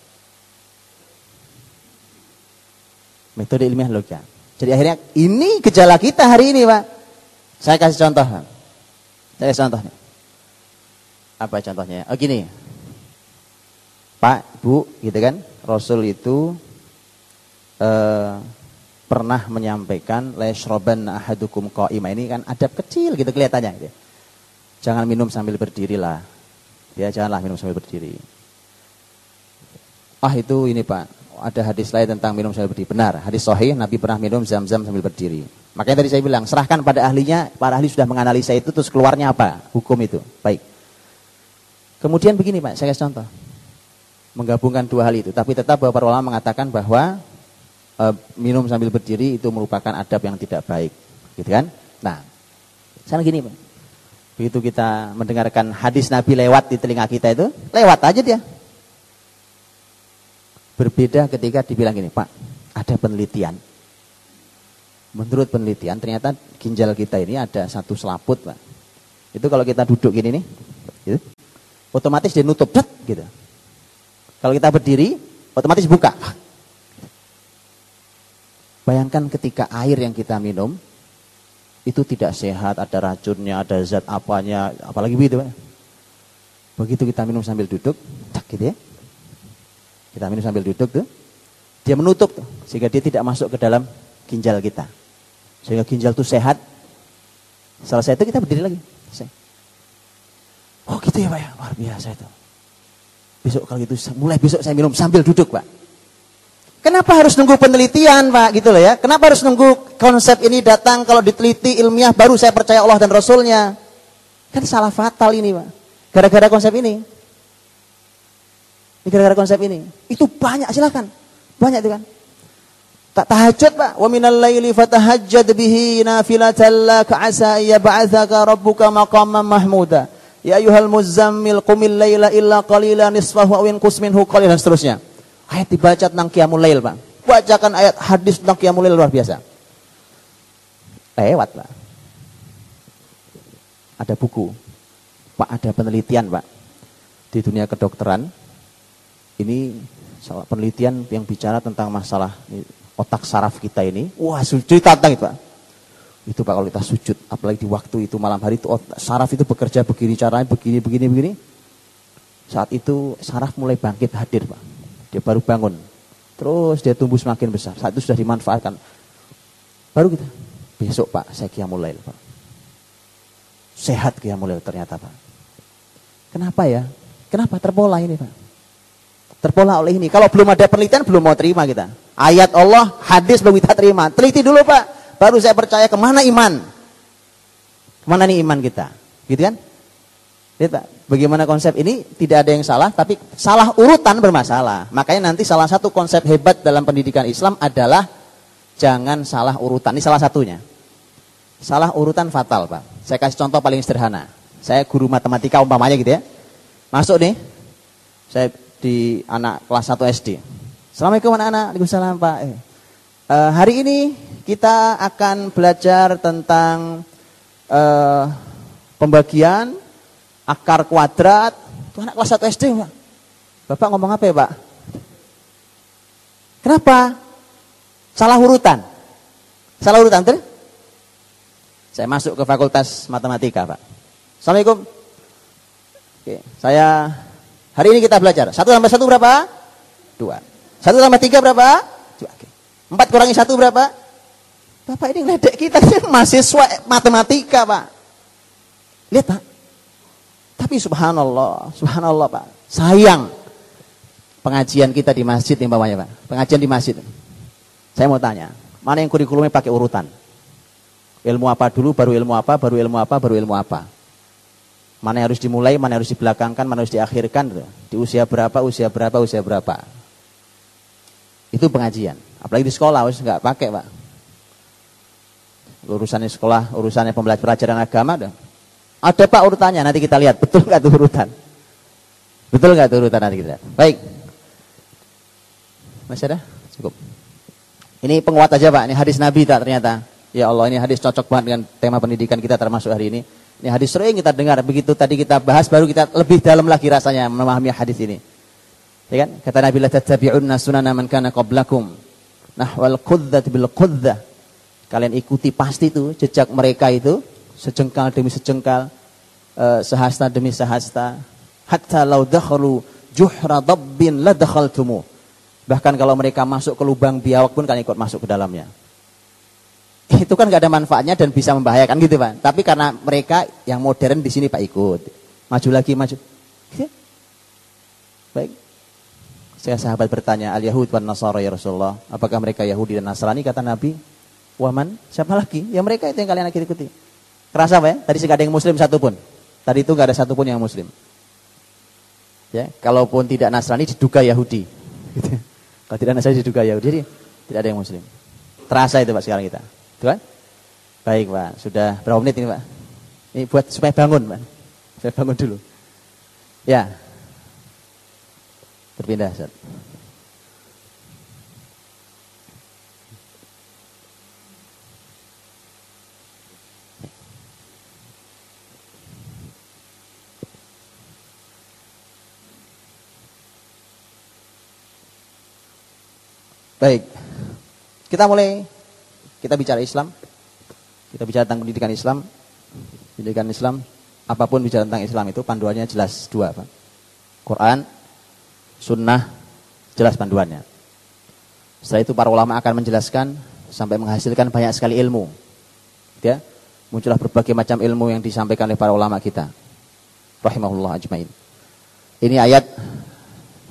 Metode ilmiah dan logika. Jadi akhirnya ini gejala kita hari ini Pak. Saya kasih contoh. Saya kasih contohnya. Apa contohnya? Oh gini. Pak, Bu, gitu kan. Rasul itu eh, pernah menyampaikan lesroban ahadukum qaima ini kan adab kecil gitu kelihatannya gitu. Jangan minum sambil berdiri lah. Ya janganlah minum sambil berdiri. Ah itu ini Pak, ada hadis lain tentang minum sambil berdiri. Benar, hadis sahih Nabi pernah minum zam-zam sambil berdiri. Makanya tadi saya bilang, serahkan pada ahlinya, para ahli sudah menganalisa itu terus keluarnya apa? Hukum itu. Baik. Kemudian begini Pak, saya kasih contoh. Menggabungkan dua hal itu, tapi tetap bahwa para ulama mengatakan bahwa e, minum sambil berdiri itu merupakan adab yang tidak baik, gitu kan? Nah, sana gini, Pak. Begitu kita mendengarkan hadis Nabi lewat di telinga kita itu, lewat aja dia. Berbeda ketika dibilang gini, Pak, ada penelitian. Menurut penelitian, ternyata ginjal kita ini ada satu selaput, Pak. Itu kalau kita duduk gini nih, gitu, otomatis dia nutup, gitu. Kalau kita berdiri, otomatis buka. Bayangkan ketika air yang kita minum itu tidak sehat, ada racunnya, ada zat apanya, apalagi begitu. Begitu kita minum sambil duduk, tak gitu ya. Kita minum sambil duduk tuh, dia menutup tuh, sehingga dia tidak masuk ke dalam ginjal kita. Sehingga ginjal itu sehat. Selesai itu kita berdiri lagi. Oh gitu ya Pak ya, luar biasa itu. Besok kalau gitu, mulai besok saya minum sambil duduk Pak. Kenapa harus nunggu penelitian, Pak? Gitu loh ya. Kenapa harus nunggu konsep ini datang kalau diteliti ilmiah baru saya percaya Allah dan Rasulnya? Kan salah fatal ini, Pak. Gara-gara konsep ini. Gara-gara konsep ini. Itu banyak, silakan. Banyak itu kan. Tak tahajud, Pak. Wa minal laili fatahajjad bihi nafilatan lak asa yab'atsaka rabbuka maqaman mahmuda. Ya ayyuhal muzammil qumil laila illa qalilan nisfahu aw inqus minhu qalilan seterusnya. Ayat dibaca tentang qiyamul lail, Pak. Bacakan ayat hadis tentang qiyamul lail luar biasa. Lewat, Pak. Ada buku. Pak, ada penelitian, Pak. Di dunia kedokteran. Ini salah penelitian yang bicara tentang masalah otak saraf kita ini, wah cerita tentang itu Pak. Itu Pak kalau kita sujud, apalagi di waktu itu malam hari itu otak, saraf itu bekerja begini caranya, begini, begini, begini. Saat itu saraf mulai bangkit hadir Pak. Dia baru bangun. Terus dia tumbuh semakin besar. Saat itu sudah dimanfaatkan. Baru kita, besok Pak saya mulai Pak. Sehat mulai ternyata Pak. Kenapa ya? Kenapa terpola ini Pak? Terpola oleh ini. Kalau belum ada penelitian belum mau terima kita. Ayat Allah, hadis belum kita terima. Teliti dulu Pak. Baru saya percaya ke mana iman. Ke mana nih iman kita. Gitu kan? Lihat bagaimana konsep ini tidak ada yang salah, tapi salah urutan bermasalah. Makanya nanti salah satu konsep hebat dalam pendidikan Islam adalah jangan salah urutan. Ini salah satunya. Salah urutan fatal Pak. Saya kasih contoh paling sederhana. Saya guru matematika umpamanya gitu ya. Masuk nih, saya di anak kelas 1 SD. Assalamualaikum anak-anak. Waalaikumsalam Pak. Eh, uh, hari ini kita akan belajar tentang uh, pembagian akar kuadrat. Itu anak kelas 1 SD Pak. Bapak ngomong apa ya Pak? Kenapa? Salah urutan. Salah urutan tuh? Saya masuk ke fakultas matematika Pak. Assalamualaikum. Oke, saya Hari ini kita belajar. Satu tambah satu berapa? Dua. Satu tambah tiga berapa? Dua. Oke. Empat kurangi satu berapa? Bapak ini ngeledek kita ini mahasiswa matematika pak. Lihat pak. Tapi subhanallah, subhanallah pak. Sayang pengajian kita di masjid nih bawahnya pak. Pengajian di masjid. Saya mau tanya, mana yang kurikulumnya pakai urutan? Ilmu apa dulu, baru ilmu apa, baru ilmu apa, baru ilmu apa? Mana yang harus dimulai, mana yang harus dibelakangkan, mana yang harus diakhirkan. Di usia berapa, usia berapa, usia berapa. Itu pengajian. Apalagi di sekolah, harus nggak pakai pak. Urusannya sekolah, urusannya pembelajaran agama. Tuh. Ada pak urutannya, nanti kita lihat. Betul nggak tuh urutan? Betul nggak tuh urutan nanti kita lihat. Baik. Masih ada? Cukup. Ini penguat aja pak, ini hadis Nabi tak ternyata. Ya Allah, ini hadis cocok banget dengan tema pendidikan kita termasuk hari ini. Ini hadis sering kita dengar. Begitu tadi kita bahas baru kita lebih dalam lagi rasanya memahami hadis ini. Ya kan? Kata Nabi la tattabi'unna sunana man kana qablakum. Nah, wal quddat bil quddah. Kalian ikuti pasti itu jejak mereka itu sejengkal demi sejengkal, uh, sehasta demi sehasta. Hatta law dakhalu juhra dabbin la dakhaltumu. Bahkan kalau mereka masuk ke lubang biawak pun kalian ikut masuk ke dalamnya itu kan gak ada manfaatnya dan bisa membahayakan gitu pak. Tapi karena mereka yang modern di sini pak ikut, maju lagi maju. Gitu. Baik. Saya sahabat bertanya, al Yahud wan Nasara ya Rasulullah, apakah mereka Yahudi dan Nasrani? Kata Nabi, waman, siapa lagi? Ya mereka itu yang kalian ikuti. Kerasa pak ya? Tadi sih gak ada yang Muslim satupun. Tadi itu gak ada satupun yang Muslim. Ya, kalaupun tidak Nasrani diduga Yahudi. Gitu. Kalau tidak Nasrani diduga Yahudi, jadi tidak ada yang Muslim. Terasa itu pak sekarang kita. Tuan? Baik Pak, sudah berapa menit ini Pak? Ini buat supaya bangun Pak. Supaya bangun dulu. Ya. Berpindah Ustaz. Baik. Kita mulai kita bicara Islam, kita bicara tentang pendidikan Islam, pendidikan Islam, apa pun bicara tentang Islam itu panduannya jelas dua, Pak. Quran, Sunnah, jelas panduannya. Setelah itu para ulama akan menjelaskan sampai menghasilkan banyak sekali ilmu. Ya, muncullah berbagai macam ilmu yang disampaikan oleh para ulama kita. Rahimahullah ajmain. Ini ayat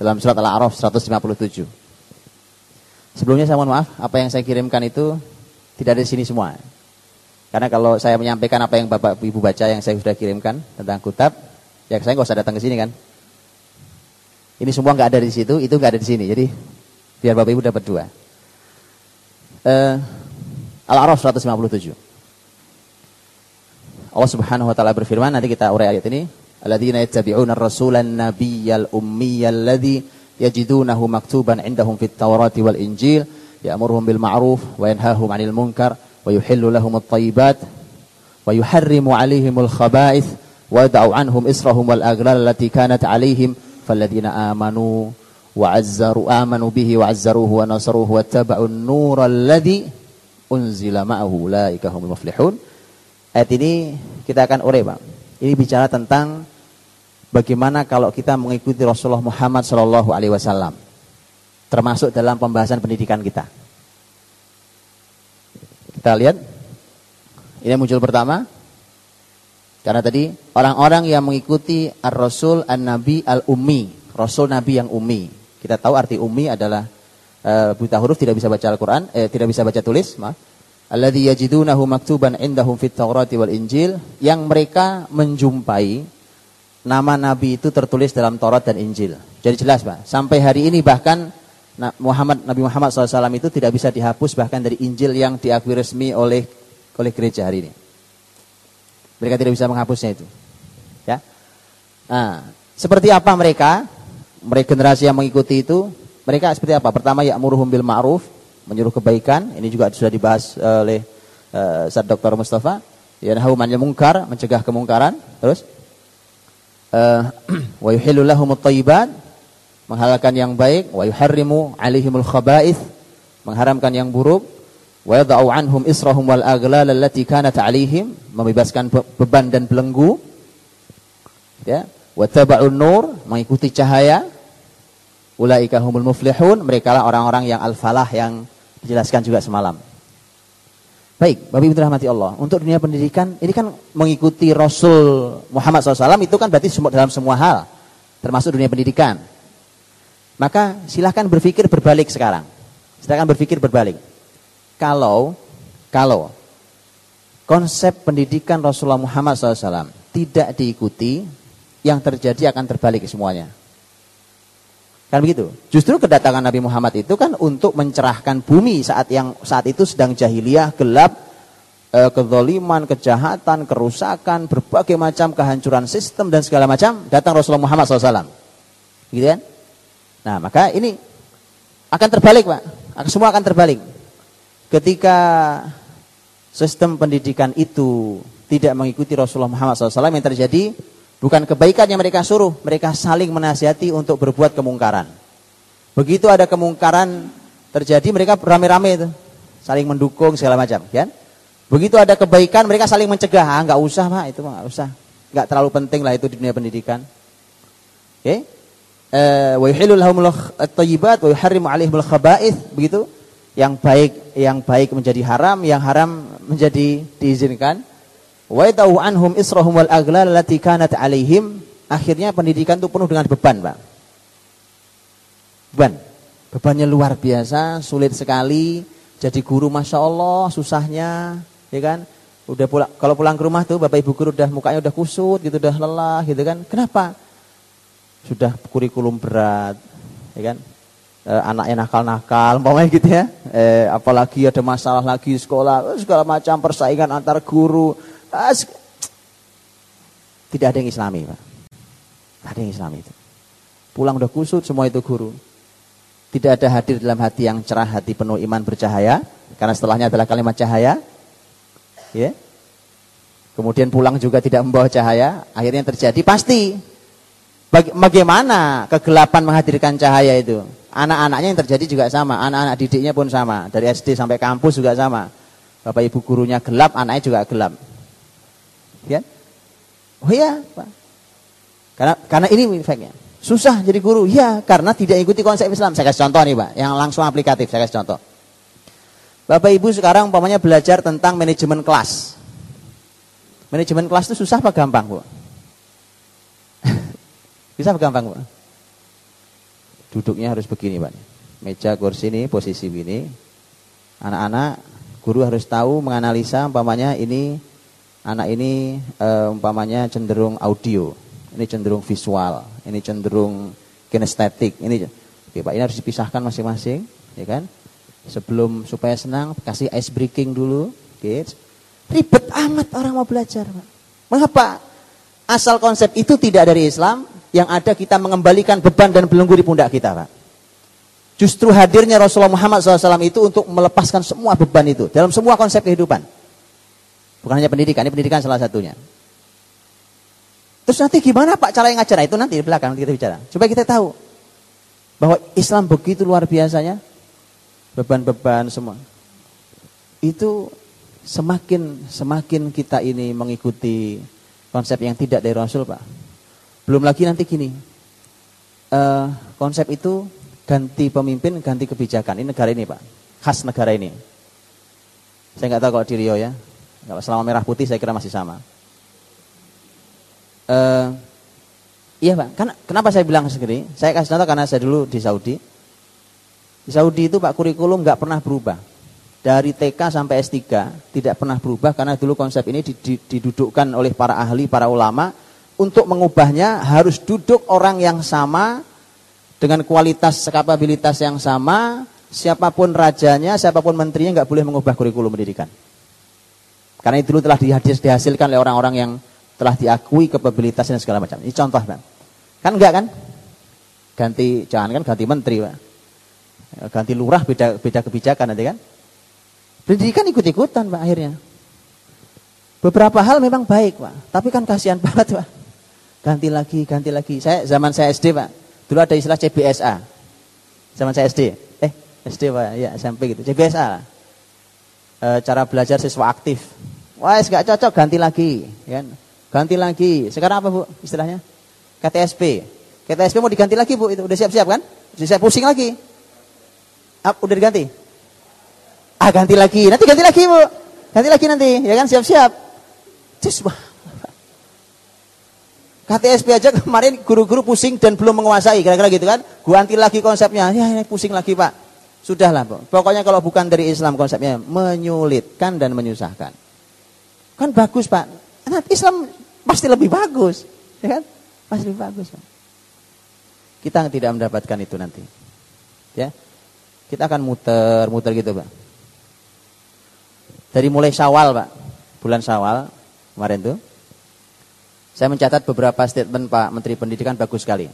dalam surat Al-A'raf 157. Sebelumnya saya mohon maaf, apa yang saya kirimkan itu tidak ada di sini semua. Karena kalau saya menyampaikan apa yang Bapak Ibu baca yang saya sudah kirimkan tentang kutab, ya saya nggak usah datang ke sini kan. Ini semua nggak ada di situ, itu nggak ada di sini. Jadi biar Bapak Ibu dapat dua. uh, Al-A'raf 157. Allah Subhanahu wa taala berfirman, nanti kita urai ayat ini, alladzina yattabi'una ar-rasulan nabiyyal ummiyal ladzi yajidunahu maktuban 'indahum fit Taurati wal Injil ya'muruhum bil ma'ruf wa yanhahum 'anil munkar wa yuhillu lahum at-thayyibat wa yuharrimu 'alaihimul khaba'ith wa yad'u 'anhum israhum wal aghlal allati kanat 'alaihim falladzina amanu wa 'azzaru amanu bihi wa 'azzaruhu wa nasaruhu wattaba'un nural ladzi unzila ma'ahu ulaika humul muflihun Ayat ini kita akan urai, Bang. Ini bicara tentang bagaimana kalau kita mengikuti Rasulullah Muhammad Shallallahu Alaihi Wasallam, termasuk dalam pembahasan pendidikan kita. Kita lihat, ini muncul pertama, karena tadi orang-orang yang mengikuti Ar-Rasul An-Nabi Al-Ummi, Rasul Nabi yang ummi. Kita tahu arti ummi adalah e, buta huruf, tidak bisa baca Al-Quran, eh, tidak bisa baca tulis, maaf alladhi yajidunahu maktuban indahum fit wal Injil yang mereka menjumpai nama nabi itu tertulis dalam Taurat dan Injil. Jadi jelas, Pak. Sampai hari ini bahkan Muhammad Nabi Muhammad SAW itu tidak bisa dihapus bahkan dari Injil yang diakui resmi oleh oleh gereja hari ini. Mereka tidak bisa menghapusnya itu. Ya. Nah, seperti apa mereka? Mereka generasi yang mengikuti itu, mereka seperti apa? Pertama ya muruhum bil ma'ruf, menyuruh kebaikan. Ini juga sudah dibahas eh, oleh uh, Ustaz Dr. Mustafa. Yanhahu manil mungkar, mencegah kemungkaran. Terus eh, wa yuhillu menghalalkan yang baik, wa yuharrimu alaihimul khaba'ith, mengharamkan yang buruk, wa anhum israhum wal aghlal allati kanat alaihim, membebaskan beban dan belenggu. Ya, wa taba'un nur, mengikuti cahaya. Ulaika humul muflihun, mereka lah orang-orang yang al-falah yang dijelaskan juga semalam. Baik, Bapak Ibu rahmati Allah. Untuk dunia pendidikan, ini kan mengikuti Rasul Muhammad SAW itu kan berarti dalam semua hal. Termasuk dunia pendidikan. Maka silahkan berpikir berbalik sekarang. Silahkan berpikir berbalik. Kalau, kalau konsep pendidikan Rasulullah Muhammad SAW tidak diikuti, yang terjadi akan terbalik semuanya. Kan begitu. Justru kedatangan Nabi Muhammad itu kan untuk mencerahkan bumi saat yang saat itu sedang jahiliyah, gelap, e, kezoliman, kejahatan, kerusakan, berbagai macam kehancuran sistem dan segala macam. Datang Rasulullah Muhammad SAW. Gitu kan? Nah maka ini akan terbalik Pak. Semua akan terbalik. Ketika sistem pendidikan itu tidak mengikuti Rasulullah Muhammad SAW yang terjadi Bukan kebaikan yang mereka suruh, mereka saling menasihati untuk berbuat kemungkaran. Begitu ada kemungkaran terjadi, mereka rame-rame itu, saling mendukung segala macam, kan? Begitu ada kebaikan, mereka saling mencegah, ah nggak usah pak, itu nggak usah, nggak terlalu penting lah itu di dunia pendidikan. Oke? Okay? Eh, wa wa begitu? Yang baik yang baik menjadi haram, yang haram menjadi diizinkan. Wa yata'u anhum israhum wal aglal lati kanat alaihim. Akhirnya pendidikan itu penuh dengan beban, Pak. Beban. Bebannya luar biasa, sulit sekali. Jadi guru Masya Allah, susahnya, ya kan? Udah pulang, kalau pulang ke rumah tuh Bapak Ibu guru udah mukanya udah kusut gitu, udah lelah gitu kan. Kenapa? Sudah kurikulum berat, ya kan? E, anaknya nakal-nakal, umpamanya gitu ya. E, apalagi ada masalah lagi sekolah, segala macam persaingan antar guru, tidak ada yang islami, Pak. Tidak ada yang islami itu. Pulang udah kusut semua itu guru. Tidak ada hadir dalam hati yang cerah, hati penuh iman bercahaya. Karena setelahnya adalah kalimat cahaya. Ya. Kemudian pulang juga tidak membawa cahaya. Akhirnya terjadi pasti. Bagaimana kegelapan menghadirkan cahaya itu? Anak-anaknya yang terjadi juga sama. Anak-anak didiknya pun sama. Dari SD sampai kampus juga sama. Bapak ibu gurunya gelap, anaknya juga gelap. Ya? Oh iya, Pak. Karena karena ini efeknya. Susah jadi guru. Ya, karena tidak ikuti konsep Islam. Saya kasih contoh nih, Pak, yang langsung aplikatif. Saya kasih contoh. Bapak Ibu sekarang umpamanya belajar tentang manajemen kelas. Manajemen kelas itu susah apa gampang, Bu? Bisa apa gampang, Bu? Duduknya harus begini, Pak. Meja kursi ini posisi ini. Anak-anak guru harus tahu menganalisa umpamanya ini anak ini uh, umpamanya cenderung audio, ini cenderung visual, ini cenderung kinestetik, ini Oke, Pak, ini harus dipisahkan masing-masing, ya kan? Sebelum supaya senang, kasih ice breaking dulu. Gitu. Ribet amat orang mau belajar. Pak. Mengapa? Asal konsep itu tidak dari Islam, yang ada kita mengembalikan beban dan belenggu di pundak kita. Pak. Justru hadirnya Rasulullah Muhammad SAW itu untuk melepaskan semua beban itu. Dalam semua konsep kehidupan. Bukan hanya pendidikan, ini pendidikan salah satunya. Terus nanti gimana Pak cara yang ngajar? Nah, itu nanti di belakang kita bicara. Coba kita tahu bahwa Islam begitu luar biasanya, beban-beban semua. Itu semakin semakin kita ini mengikuti konsep yang tidak dari Rasul Pak. Belum lagi nanti gini, uh, konsep itu ganti pemimpin, ganti kebijakan. Ini negara ini Pak, khas negara ini. Saya nggak tahu kalau di Rio ya, selama merah putih saya kira masih sama uh, iya pak, kan, kenapa saya bilang segini? Saya kasih contoh karena saya dulu di Saudi. Di Saudi itu pak kurikulum nggak pernah berubah. Dari TK sampai S3 tidak pernah berubah karena dulu konsep ini didudukkan oleh para ahli, para ulama untuk mengubahnya harus duduk orang yang sama dengan kualitas kapabilitas yang sama, siapa pun rajanya, siapa pun menterinya nggak boleh mengubah kurikulum pendidikan. Karena itu dulu telah dihasilkan oleh orang-orang yang telah diakui kapabilitasnya segala macam. Ini contoh, Bang. Kan enggak kan? Ganti jangan kan ganti menteri, Pak. Ganti lurah beda beda kebijakan nanti kan? Pendidikan ikut-ikutan, Pak akhirnya. Beberapa hal memang baik, Pak. Tapi kan kasihan banget, Pak. Ganti lagi, ganti lagi. Saya zaman saya SD, Pak. Dulu ada istilah CBSA. Zaman saya SD. Eh, SD, Pak. Ya, SMP gitu. CBSA. E, cara belajar siswa aktif. Wah, enggak cocok, ganti lagi, ya? Ganti lagi. Sekarang apa Bu istilahnya? KTSP. KTSP mau diganti lagi Bu, itu udah siap-siap kan? Sudah siap pusing lagi. Up, udah diganti? Ah, ganti lagi. Nanti ganti lagi Bu. Ganti lagi nanti, ya kan siap-siap. Cus, KTSP aja kemarin guru-guru pusing dan belum menguasai, kira-kira gitu kan? Ganti lagi konsepnya. Ya, ini pusing lagi, Pak. Sudahlah. Pokoknya kalau bukan dari Islam konsepnya menyulitkan dan menyusahkan. Kan bagus, Pak. Nah, Islam pasti lebih bagus, ya kan? Pasti lebih bagus. Kita tidak mendapatkan itu nanti. Ya. Kita akan muter, muter gitu, Pak. Dari mulai Syawal, Pak. Bulan Syawal kemarin tuh. Saya mencatat beberapa statement Pak Menteri Pendidikan bagus sekali.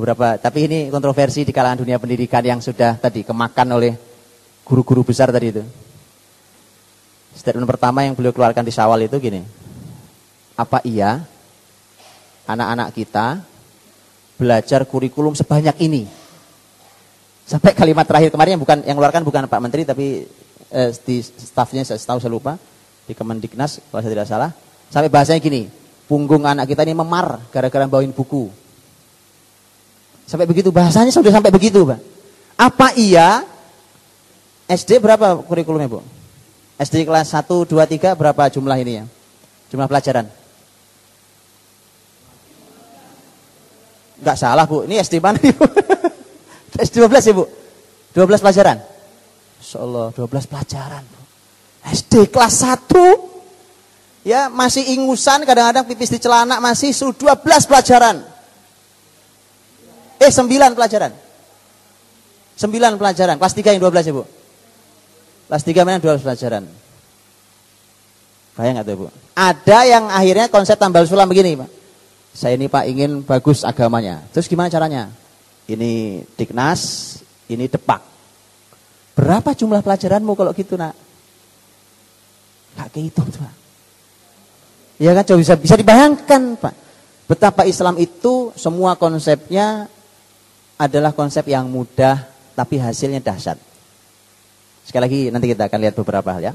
Beberapa, tapi ini kontroversi di kalangan dunia pendidikan yang sudah tadi kemakan oleh guru-guru besar tadi itu. Statement pertama yang beliau keluarkan di Syawal itu gini apa iya anak-anak kita belajar kurikulum sebanyak ini? Sampai kalimat terakhir kemarin yang bukan yang keluarkan bukan Pak Menteri tapi eh, di stafnya saya tahu saya lupa di Kemendiknas kalau saya tidak salah. Sampai bahasanya gini, punggung anak kita ini memar gara-gara bawain buku. Sampai begitu bahasanya sudah sampai begitu, Pak. Apa iya SD berapa kurikulumnya, Bu? SD kelas 1, 2, 3 berapa jumlah ini ya? Jumlah pelajaran? Enggak salah Bu, ini SD mana Ibu? SD 12 ya Bu? 12 pelajaran? Insya Allah 12 pelajaran Bu. SD kelas 1 ya masih ingusan kadang-kadang pipis di celana masih 12 pelajaran. Eh 9 pelajaran. 9 pelajaran. Kelas 3 yang 12 ya Bu? Kelas 3 mana 12 pelajaran. Bayang gak tuh Bu? Ada yang akhirnya konsep tambal sulam begini Pak saya ini Pak ingin bagus agamanya. Terus gimana caranya? Ini Diknas, ini Depak. Berapa jumlah pelajaranmu kalau gitu nak? Gak kehitung Pak. Ya kan coba bisa, bisa dibayangkan Pak. Betapa Islam itu semua konsepnya adalah konsep yang mudah tapi hasilnya dahsyat. Sekali lagi nanti kita akan lihat beberapa hal ya.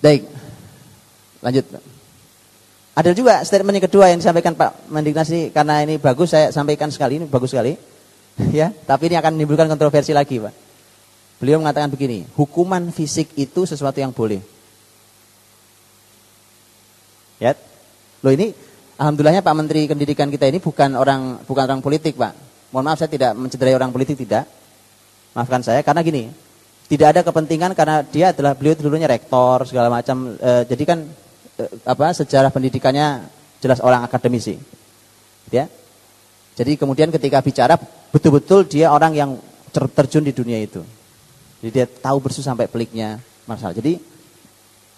Baik. Lanjut. Ada juga statement yang kedua yang disampaikan Pak Mendiknas ini karena ini bagus saya sampaikan sekali ini bagus sekali. ya, tapi ini akan menimbulkan kontroversi lagi, Pak. Beliau mengatakan begini, hukuman fisik itu sesuatu yang boleh. Ya. Loh ini alhamdulillahnya Pak Menteri Pendidikan kita ini bukan orang bukan orang politik, Pak. Mohon maaf saya tidak mencederai orang politik tidak. Maafkan saya karena gini, tidak ada kepentingan karena dia adalah beliau dulunya rektor segala macam. E, jadi kan Eh, apa sejarah pendidikannya jelas orang akademisi. Ya. Jadi kemudian ketika bicara betul-betul dia orang yang terjun di dunia itu. Jadi dia tahu bersu sampai peliknya masalah. Jadi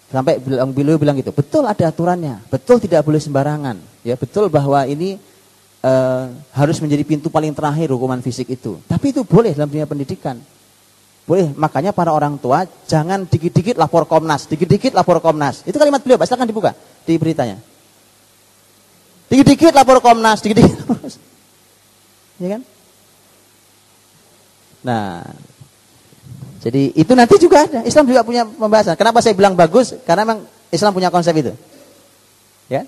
sampai bilang beliau bilang gitu, betul ada aturannya, betul tidak boleh sembarangan. Ya, betul bahwa ini uh, harus menjadi pintu paling terakhir hukuman fisik itu. Tapi itu boleh dalam dunia pendidikan. Boleh, makanya para orang tua jangan dikit-dikit lapor Komnas, dikit-dikit lapor Komnas. Itu kalimat beliau, Pak, silakan dibuka di beritanya. Dikit-dikit lapor Komnas, dikit-dikit lapor Komnas. Ya kan? Nah, jadi itu nanti juga ada. Islam juga punya pembahasan. Kenapa saya bilang bagus? Karena memang Islam punya konsep itu. Ya.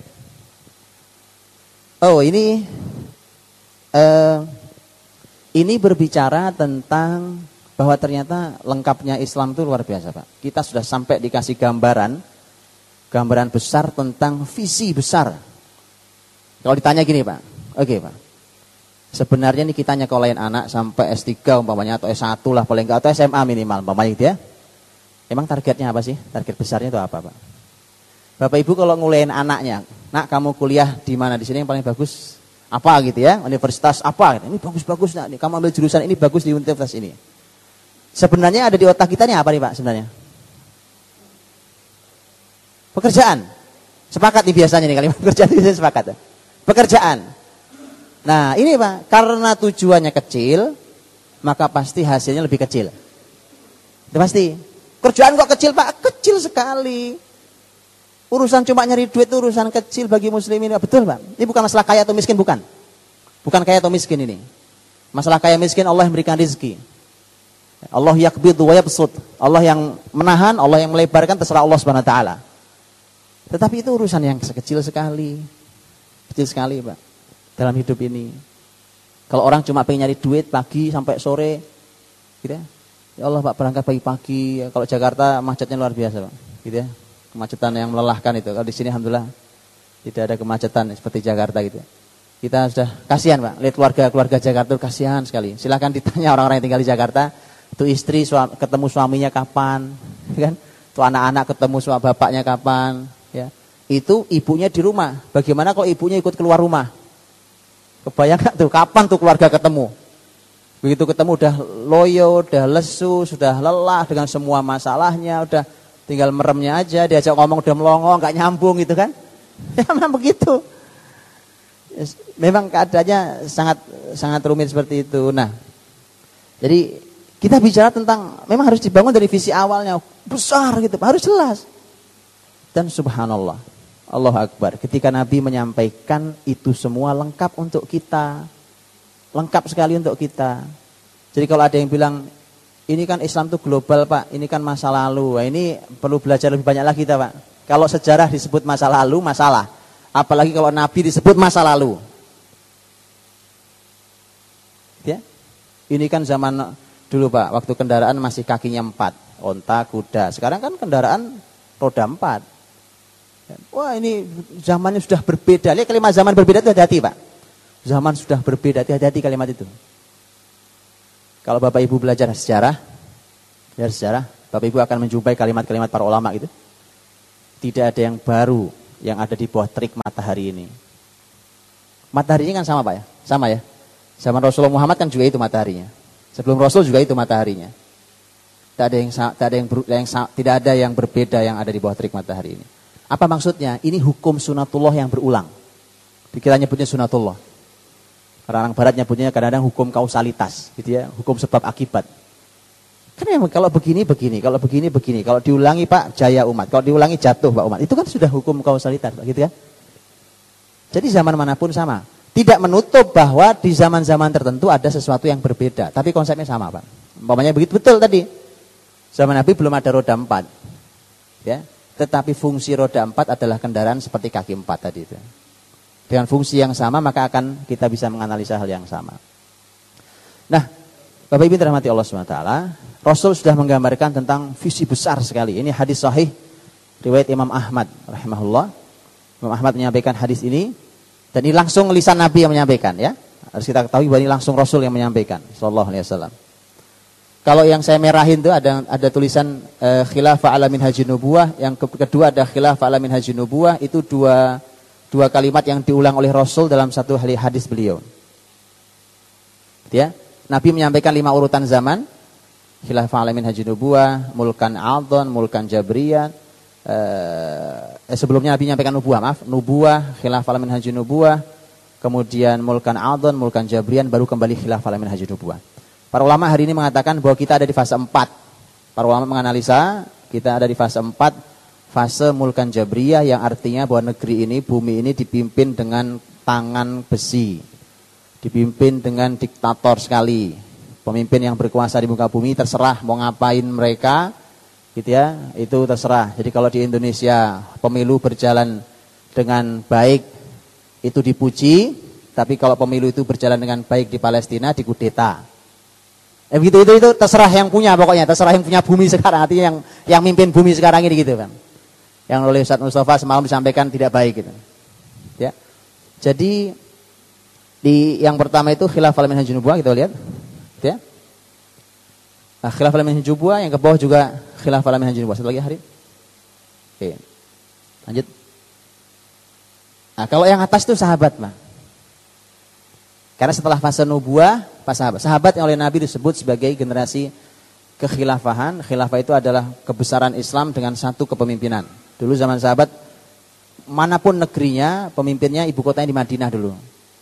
Oh, ini uh, ini berbicara tentang bahwa ternyata lengkapnya Islam itu luar biasa, Pak. Kita sudah sampai dikasih gambaran gambaran besar tentang visi besar. Kalau ditanya gini, Pak. Oke, okay, Pak. Sebenarnya nih kita nyekolahin anak sampai S3 umpamanya atau S1 lah paling enggak atau SMA minimal umpamanya gitu ya. Emang targetnya apa sih? Target besarnya itu apa, Pak? Bapak Ibu kalau ngulehin anaknya, "Nak, kamu kuliah di mana? Di sini yang paling bagus apa gitu ya? Universitas apa?" Ini bagus-bagus, Nak. Kamu ambil jurusan ini bagus di universitas ini. Sebenarnya ada di otak kita nih apa nih, Pak, sebenarnya? Pekerjaan. Sepakat nih biasanya nih kalimat pekerjaan itu sepakat. Pekerjaan. Nah ini Pak, karena tujuannya kecil, maka pasti hasilnya lebih kecil. Itu pasti. Kerjaan kok kecil Pak? Kecil sekali. Urusan cuma nyari duit itu urusan kecil bagi muslimin. Betul Pak. Ini bukan masalah kaya atau miskin, bukan. Bukan kaya atau miskin ini. Masalah kaya miskin Allah yang memberikan rezeki. Allah yakbid wa yabsut. Allah yang menahan, Allah yang melebarkan terserah Allah Subhanahu wa taala. Tetapi itu urusan yang sekecil sekali. Kecil sekali, Pak dalam hidup ini. Kalau orang cuma pengen nyari duit pagi sampai sore, gitu ya. Ya Allah Pak berangkat pagi-pagi. Kalau Jakarta macetnya luar biasa Pak, gitu ya. Kemacetan yang melelahkan itu. Kalau di sini Alhamdulillah tidak ada kemacetan seperti Jakarta gitu. Kita sudah kasihan Pak, lihat keluarga-keluarga Jakarta kasihan sekali. Silahkan ditanya orang-orang yang tinggal di Jakarta, itu istri suami, ketemu suaminya kapan, kan? Itu anak-anak ketemu suami bapaknya kapan, ya. Itu ibunya di rumah. Bagaimana kalau ibunya ikut keluar rumah? Kebayang gak tuh kapan tuh keluarga ketemu? Begitu ketemu udah loyo, udah lesu, sudah lelah dengan semua masalahnya, udah tinggal meremnya aja, diajak ngomong udah melongo, nggak nyambung gitu kan? Ya memang begitu. Memang keadaannya sangat sangat rumit seperti itu. Nah, jadi kita bicara tentang memang harus dibangun dari visi awalnya besar gitu, harus jelas. Dan subhanallah, Allah Akbar. Ketika Nabi menyampaikan itu semua lengkap untuk kita. Lengkap sekali untuk kita. Jadi kalau ada yang bilang, ini kan Islam itu global Pak, ini kan masa lalu. Ini perlu belajar lebih banyak lagi kita Pak. Kalau sejarah disebut masa lalu, masalah. Apalagi kalau Nabi disebut masa lalu. Ya, Ini kan zaman dulu Pak, waktu kendaraan masih kakinya empat. Onta, kuda. Sekarang kan kendaraan roda empat Wah ini zamannya sudah berbeda. Lihat kalimat zaman berbeda itu hati-hati Pak. Zaman sudah berbeda, hati-hati kalimat itu. Kalau Bapak Ibu belajar sejarah, belajar sejarah, Bapak Ibu akan menjumpai kalimat-kalimat para ulama itu. Tidak ada yang baru yang ada di bawah trik matahari ini. Mataharinya kan sama Pak ya? Sama ya? Zaman Rasulullah Muhammad kan juga itu mataharinya. Sebelum Rasul juga itu mataharinya. Tidak ada yang, tidak ada yang, yang tidak ada yang berbeda yang ada di bawah trik matahari ini. Apa maksudnya? Ini hukum sunatullah yang berulang. Kita nyebutnya sunatullah. Orang barat nyebutnya kadang-kadang hukum kausalitas, gitu ya, hukum sebab akibat. Kan kalau begini begini, kalau begini begini, kalau diulangi Pak jaya umat, kalau diulangi jatuh Pak umat. Itu kan sudah hukum kausalitas, Pak, gitu kan? Jadi zaman mana pun sama. Tidak menutup bahwa di zaman-zaman tertentu ada sesuatu yang berbeda, tapi konsepnya sama, Pak. Umpamanya begitu betul tadi. Zaman Nabi belum ada roda empat. Ya, tetapi fungsi roda empat adalah kendaraan seperti kaki empat tadi itu. Dengan fungsi yang sama maka akan kita bisa menganalisa hal yang sama. Nah, Bapak Ibu terhormati Allah SWT, Rasul sudah menggambarkan tentang visi besar sekali. Ini hadis sahih riwayat Imam Ahmad rahimahullah. Imam Ahmad menyampaikan hadis ini dan ini langsung lisan Nabi yang menyampaikan ya. Harus kita ketahui bahwa ini langsung Rasul yang menyampaikan sallallahu alaihi wasallam. Kalau yang saya merahin itu ada ada tulisan uh, khilafah alamin haji nubuah, yang kedua ada khilafah alamin haji nubuah, itu dua dua kalimat yang diulang oleh Rasul dalam satu hadis beliau. Ya. Nabi menyampaikan lima urutan zaman. Khilafah alamin haji nubuah, mulkan aldon, mulkan jabriyah. Eh, eh, sebelumnya Nabi menyampaikan nubuah, maaf. Nubuah, khilafah alamin haji nubuah. Kemudian mulkan aldon, mulkan jabrian, baru kembali khilafah alamin haji nubuah. Para ulama hari ini mengatakan bahwa kita ada di fase empat. Para ulama menganalisa kita ada di fase empat, fase mulkan jabriyah yang artinya bahwa negeri ini, bumi ini dipimpin dengan tangan besi dipimpin dengan diktator sekali. Pemimpin yang berkuasa di muka bumi terserah mau ngapain mereka, gitu ya, itu terserah. Jadi kalau di Indonesia pemilu berjalan dengan baik itu dipuji, tapi kalau pemilu itu berjalan dengan baik di Palestina dikudeta. Eh, begitu itu itu terserah yang punya pokoknya, terserah yang punya bumi sekarang, artinya yang yang mimpin bumi sekarang ini gitu kan. Yang oleh Ustaz Mustafa semalam disampaikan tidak baik gitu. Ya. Jadi di yang pertama itu khilafah min nubuwah kita lihat. Ya. Nah, min nubuwah yang ke bawah juga khilafah min nubuwah. Satu lagi hari. Oke. Lanjut. Nah, kalau yang atas itu sahabat, mah. Karena setelah fase nubuah, pas sahabat. Sahabat yang oleh Nabi disebut sebagai generasi kekhilafahan. Khilafah itu adalah kebesaran Islam dengan satu kepemimpinan. Dulu zaman sahabat, mana pun negerinya, pemimpinnya ibu kotanya di Madinah dulu.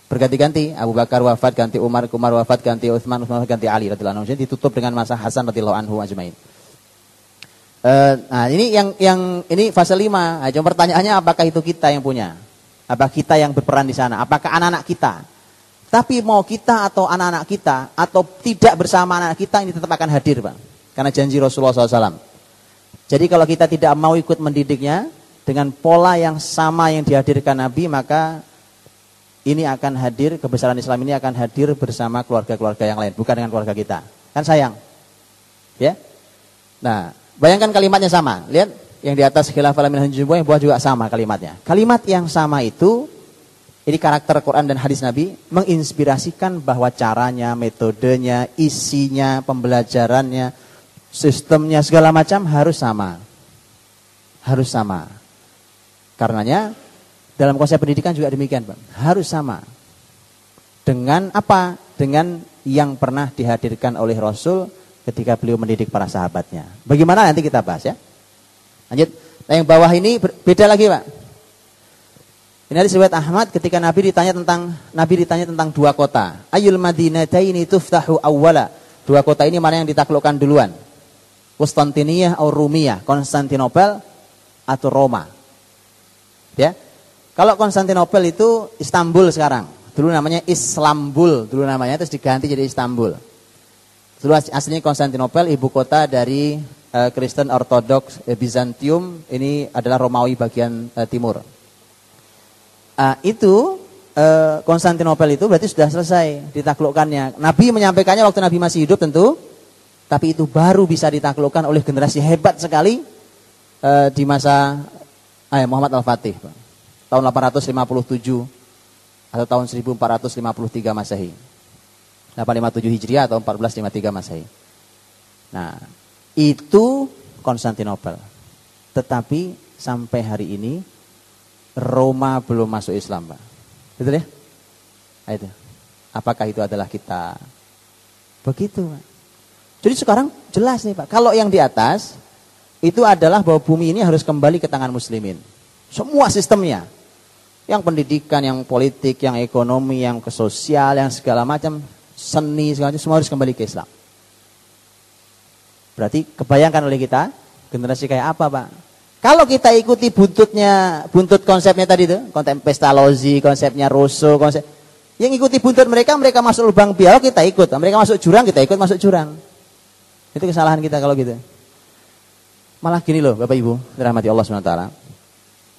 Berganti-ganti Abu Bakar wafat ganti Umar Umar wafat ganti Utsman Utsman ganti Ali radhiyallahu anhu. Ditutup dengan masa Hasan radhiyallahu anhu ajmain. Uh, nah ini yang yang ini fase 5 nah, cuma pertanyaannya apakah itu kita yang punya? Apa kita yang berperan di sana? Apakah anak-anak kita? Tapi mau kita atau anak-anak kita atau tidak bersama anak, -anak kita ini tetap akan hadir Pak. Karena janji Rasulullah SAW jadi kalau kita tidak mau ikut mendidiknya dengan pola yang sama yang dihadirkan Nabi maka ini akan hadir, kebesaran Islam ini akan hadir bersama keluarga-keluarga yang lain, bukan dengan keluarga kita. Kan sayang. Ya. Nah, bayangkan kalimatnya sama. Lihat yang di atas khilafah min yang bawah juga sama kalimatnya. Kalimat yang sama itu ini karakter Quran dan hadis Nabi menginspirasikan bahwa caranya, metodenya, isinya, pembelajarannya, sistemnya segala macam harus sama. Harus sama. Karenanya dalam konsep pendidikan juga demikian, Pak. Harus sama. Dengan apa? Dengan yang pernah dihadirkan oleh Rasul ketika beliau mendidik para sahabatnya. Bagaimana nanti kita bahas ya. Lanjut. Nah, yang bawah ini beda lagi, Pak. Ini ada riwayat Ahmad ketika Nabi ditanya tentang Nabi ditanya tentang dua kota. Ayul Madinataini tuftahu awwala. Dua kota ini mana yang ditaklukkan duluan? Konstantiniyah atau Rumiyah, Konstantinopel atau Roma. Ya. Kalau Konstantinopel itu Istanbul sekarang. Dulu namanya Islambul, dulu namanya terus diganti jadi Istanbul. Dulu aslinya Konstantinopel ibu kota dari uh, Kristen Ortodoks uh, Bizantium, ini adalah Romawi bagian uh, timur. Uh, itu Konstantinopel itu berarti sudah selesai ditaklukkannya. Nabi menyampaikannya waktu Nabi masih hidup tentu, tapi itu baru bisa ditaklukkan oleh generasi hebat sekali di masa eh, Muhammad Al-Fatih tahun 857 atau tahun 1453 Masehi. 857 Hijriah atau 1453 Masehi. Nah, itu Konstantinopel. Tetapi sampai hari ini Roma belum masuk Islam, Pak. Betul ya? Nah, itu. Apakah itu adalah kita? Begitu, Pak. Jadi sekarang jelas nih, Pak. Kalau yang di atas itu adalah bahwa bumi ini harus kembali ke tangan muslimin. Semua sistemnya. Yang pendidikan, yang politik, yang ekonomi, yang kesosial, yang segala macam, seni, segala macam, semua harus kembali ke Islam. Berarti kebayangkan oleh kita, generasi kayak apa Pak? Kalau kita ikuti buntutnya, buntut konsepnya tadi itu, konsep Pestalozzi, konsepnya Rousseau, konsep, yang ikuti buntut mereka, mereka masuk lubang biar kita ikut. Mereka masuk jurang, kita ikut masuk jurang. Itu kesalahan kita kalau gitu. Malah gini loh Bapak Ibu, dirahmati Allah SWT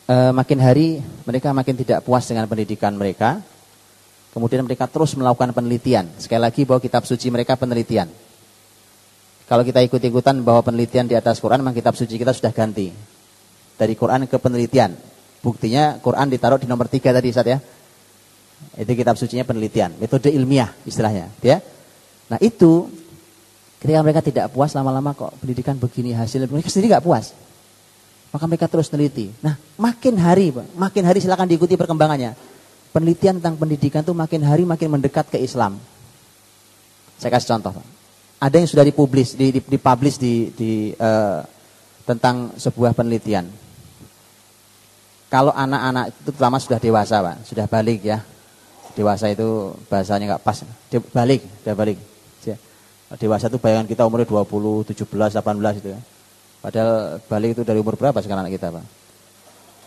e, makin hari mereka makin tidak puas dengan pendidikan mereka. Kemudian mereka terus melakukan penelitian. Sekali lagi bahwa kitab suci mereka penelitian. Kalau kita ikut-ikutan bahwa penelitian di atas Quran, memang kitab suci kita sudah ganti. Dari Quran ke penelitian. Buktinya Quran ditaruh di nomor tiga tadi saat ya. Itu kitab sucinya penelitian. Metode ilmiah istilahnya. ya. Nah itu ketika mereka tidak puas lama-lama kok pendidikan begini hasilnya. Mereka sendiri nggak puas. Maka mereka terus teliti. Nah, makin hari, makin hari silakan diikuti perkembangannya. Penelitian tentang pendidikan itu makin hari makin mendekat ke Islam. Saya kasih contoh. Ada yang sudah dipublis, di, di, di, uh, tentang sebuah penelitian. Kalau anak-anak itu pertama sudah dewasa, Pak, sudah balik ya. Dewasa itu bahasanya nggak pas. Balik, sudah balik. Dewasa itu bayangan kita umurnya 20, 17, 18 itu ya. Padahal balik itu dari umur berapa sekarang anak kita, Pak?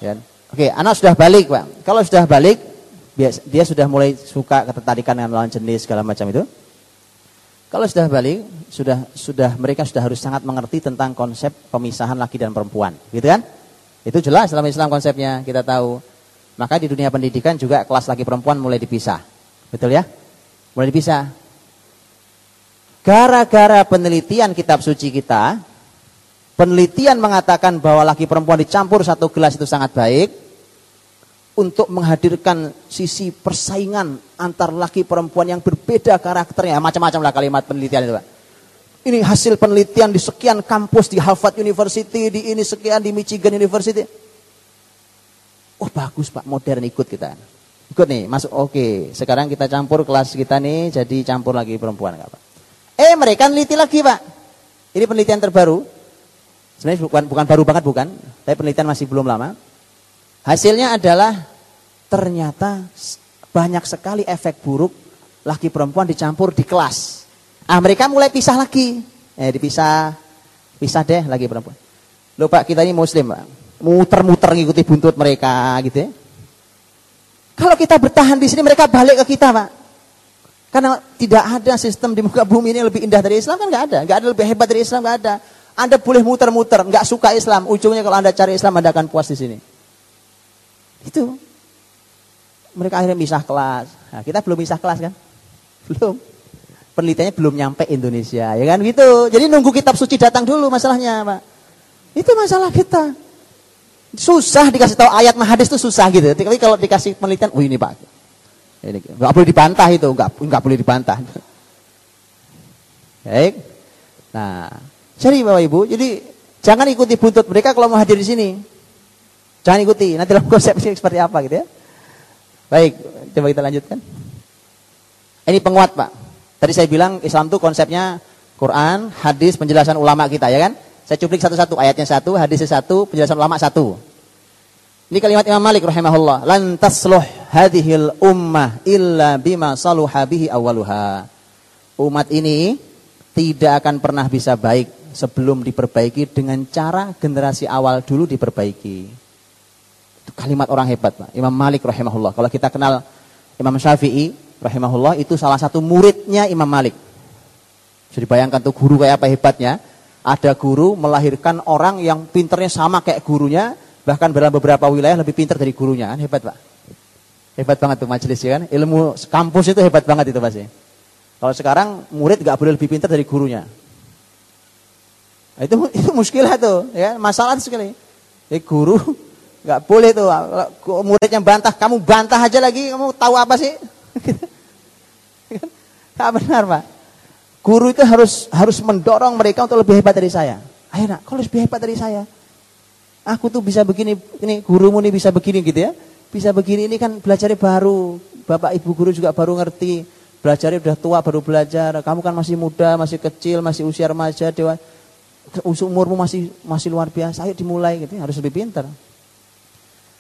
Ya. Oke, anak sudah balik, Pak. Kalau sudah balik, dia sudah mulai suka ketertarikan dengan lawan jenis segala macam itu. Kalau sudah balik, sudah sudah mereka sudah harus sangat mengerti tentang konsep pemisahan laki dan perempuan, gitu kan? Itu jelas dalam Islam konsepnya, kita tahu. Maka di dunia pendidikan juga kelas laki perempuan mulai dipisah. Betul ya? Mulai dipisah. Gara-gara penelitian kitab suci kita, penelitian mengatakan bahwa laki perempuan dicampur satu gelas itu sangat baik untuk menghadirkan sisi persaingan antar laki perempuan yang berbeda karakternya macam-macam lah kalimat penelitian itu Pak. Ini hasil penelitian di sekian kampus di Harvard University, di ini sekian di Michigan University. Oh bagus Pak, modern ikut kita. Ikut nih, masuk oke. Sekarang kita campur kelas kita nih jadi campur lagi perempuan Pak. Eh mereka neliti lagi Pak. Ini penelitian terbaru Sebenarnya bukan bukan baru banget bukan, tapi penelitian masih belum lama. Hasilnya adalah ternyata banyak sekali efek buruk laki perempuan dicampur di kelas. Ah mereka mulai pisah lagi. Eh dipisah, pisah deh lagi perempuan. Loh Pak kita ini muslim Pak. Muter-muter ngikuti buntut mereka gitu ya. Kalau kita bertahan di sini mereka balik ke kita Pak. Karena tidak ada sistem di muka bumi ini yang lebih indah dari Islam kan nggak ada. Nggak ada lebih hebat dari Islam nggak ada. Anda boleh muter-muter, nggak suka Islam, ujungnya kalau Anda cari Islam Anda akan puas di sini. Itu. Mereka akhirnya misah kelas. Nah, kita belum misah kelas kan? Belum. Penelitiannya belum nyampe Indonesia, ya kan gitu. Jadi nunggu kitab suci datang dulu masalahnya, Pak. Itu masalah kita. Susah dikasih tahu ayat mahadis itu susah gitu. Tapi kalau dikasih penelitian, oh ini Pak. Ini nggak boleh dibantah itu, nggak nggak boleh dibantah. Baik. Nah, Cari Bapak Ibu. Jadi jangan ikuti buntut mereka kalau mau hadir di sini. Jangan ikuti. Nanti dalam konsep ini seperti apa gitu ya. Baik, coba kita lanjutkan. Ini penguat Pak. Tadi saya bilang Islam itu konsepnya Quran, hadis, penjelasan ulama kita ya kan. Saya cuplik satu-satu, ayatnya satu, hadisnya satu, penjelasan ulama satu. Ini kalimat Imam Malik rahimahullah. Lan tasluh hadhil ummah illa bima saluha bihi awaluha. Umat ini tidak akan pernah bisa baik sebelum diperbaiki dengan cara generasi awal dulu diperbaiki. Itu kalimat orang hebat, Pak. Imam Malik rahimahullah. Kalau kita kenal Imam Syafi'i rahimahullah itu salah satu muridnya Imam Malik. Bisa dibayangkan tuh guru kayak apa hebatnya. Ada guru melahirkan orang yang pinternya sama kayak gurunya, bahkan dalam beberapa wilayah lebih pinter dari gurunya. Kan hebat, Pak. Hebat banget tuh majelis ya kan. Ilmu kampus itu hebat banget itu pasti. Kalau sekarang murid gak boleh lebih pintar dari gurunya. Nah, itu itu muskilah tuh, ya masalah sekali. Ya, guru nggak boleh tuh muridnya bantah, kamu bantah aja lagi, kamu tahu apa sih? Gak benar pak. Guru itu harus harus mendorong mereka untuk lebih hebat dari saya. Ayo nak, kalau lebih hebat dari saya, aku tuh bisa begini, ini gurumu nih bisa begini gitu ya, bisa begini ini kan belajarnya baru, bapak ibu guru juga baru ngerti, belajarnya udah tua baru belajar, kamu kan masih muda, masih kecil, masih usia remaja, dewa, umurmu masih masih luar biasa, ayo dimulai gitu, harus lebih pintar.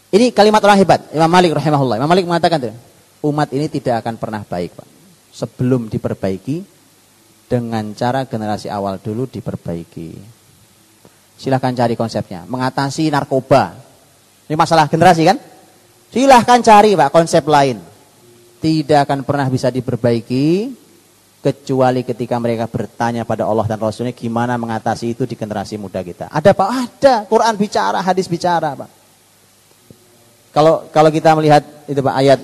Ini kalimat orang hebat, Imam Malik rahimahullah. Imam Malik mengatakan tuh, umat ini tidak akan pernah baik, Pak. Sebelum diperbaiki dengan cara generasi awal dulu diperbaiki. Silahkan cari konsepnya, mengatasi narkoba. Ini masalah generasi kan? Silahkan cari Pak konsep lain. Tidak akan pernah bisa diperbaiki kecuali ketika mereka bertanya pada Allah dan Rasulnya gimana mengatasi itu di generasi muda kita. Ada Pak? Ada. Quran bicara, hadis bicara Pak. Kalau kalau kita melihat itu Pak ayat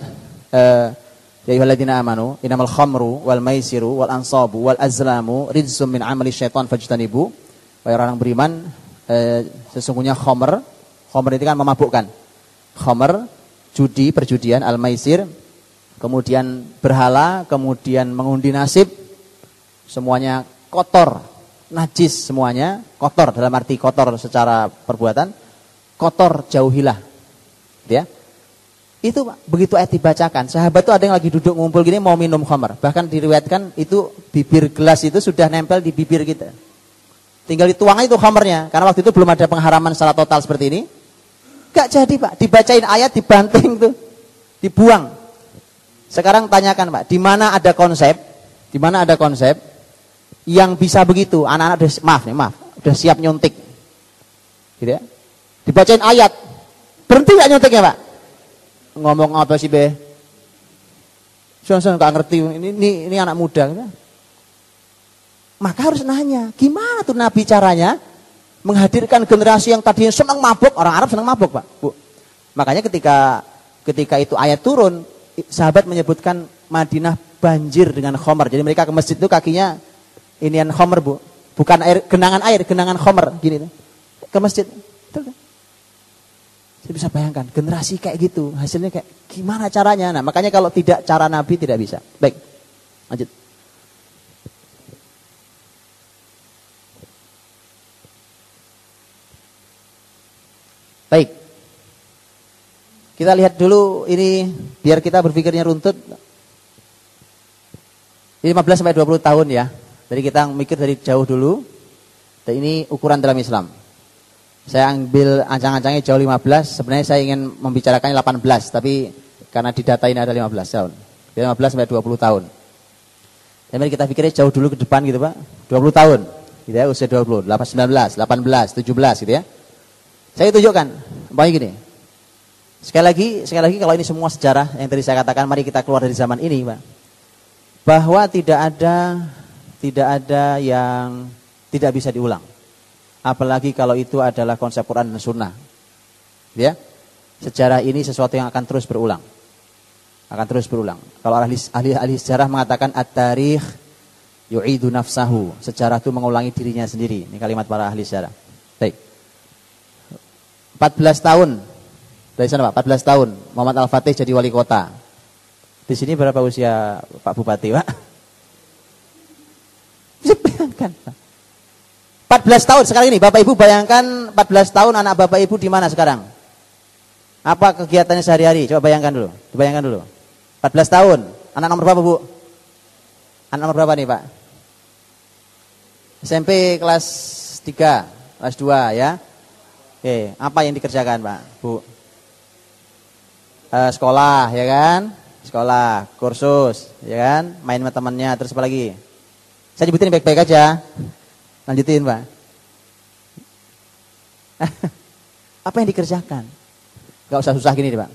eh, Ya ayyuhalladzina amanu innamal khamru wal maisiru wal ansabu wal azlamu rizqum min amali syaitan fajtanibu. Wahai orang beriman, eh, sesungguhnya khamr, khamr itu kan memabukkan. Khamr, judi, perjudian, al maisir, kemudian berhala, kemudian mengundi nasib, semuanya kotor, najis semuanya, kotor dalam arti kotor secara perbuatan, kotor jauhilah. Ya. Itu begitu ayat dibacakan, sahabat tuh ada yang lagi duduk ngumpul gini mau minum khamar. Bahkan diriwayatkan itu bibir gelas itu sudah nempel di bibir kita. Tinggal dituang itu khamarnya. Karena waktu itu belum ada pengharaman secara total seperti ini. Gak jadi pak, dibacain ayat dibanting tuh, dibuang. Sekarang tanyakan pak, di mana ada konsep, di mana ada konsep yang bisa begitu? Anak-anak udah maaf nih, maaf, udah siap nyuntik, gitu ya? Dibacain ayat, berhenti gak nyuntiknya pak? ngomong apa sih be? Soalnya nggak ngerti ini, ini ini anak muda. Maka harus nanya, gimana tuh Nabi caranya menghadirkan generasi yang tadinya senang mabuk, orang Arab senang mabuk, Pak. Bu. Makanya ketika ketika itu ayat turun, sahabat menyebutkan Madinah banjir dengan khomer. Jadi mereka ke masjid itu kakinya inian khomer, Bu. Bukan air genangan air, genangan khomer gini. Ke masjid. Betul kan? Saya bisa bayangkan generasi kayak gitu, hasilnya kayak gimana caranya? Nah, makanya kalau tidak cara Nabi tidak bisa. Baik. Lanjut. Baik. Kita lihat dulu ini biar kita berpikirnya runtut. Ini 15 sampai 20 tahun ya. Jadi kita mikir dari jauh dulu. Dan ini ukuran dalam Islam. Saya ambil ancang-ancangnya jauh 15, sebenarnya saya ingin membicarakannya 18, tapi karena di data ini ada 15 tahun. 15 sampai 20 tahun. Mari kita pikirnya jauh dulu ke depan gitu Pak. 20 tahun. Gitu ya, usia 20, 18, 18, 17 gitu ya. Saya tunjukkan, Baik gini. Sekali lagi, sekali lagi kalau ini semua sejarah yang tadi saya katakan, mari kita keluar dari zaman ini, Pak. Bahwa tidak ada tidak ada yang tidak bisa diulang. Apalagi kalau itu adalah konsep Quran dan Sunnah. Ya, sejarah ini sesuatu yang akan terus berulang. Akan terus berulang. Kalau ahli, ahli, ahli sejarah mengatakan at-tarikh yu'idu nafsahu. Sejarah itu mengulangi dirinya sendiri. Ini kalimat para ahli sejarah. Baik. 14 tahun. Dari sana Pak, 14 tahun. Muhammad Al-Fatih jadi wali kota. Di sini berapa usia Pak Bupati, Pak? Bisa bayangkan, Pak. 14 tahun sekarang ini Bapak Ibu bayangkan 14 tahun anak Bapak Ibu di mana sekarang? Apa kegiatannya sehari-hari? Coba bayangkan dulu. Bayangkan dulu. 14 tahun. Anak nomor berapa, Bu? Anak nomor berapa nih, Pak? SMP kelas 3, kelas 2 ya. Oke, apa yang dikerjakan, Pak? Bu? E, sekolah, ya kan? Sekolah, kursus, ya kan? Main sama temannya, terus apa lagi? Saya nyebutin baik-baik aja. Lanjutin Pak. Apa yang dikerjakan? Gak usah susah gini Pak.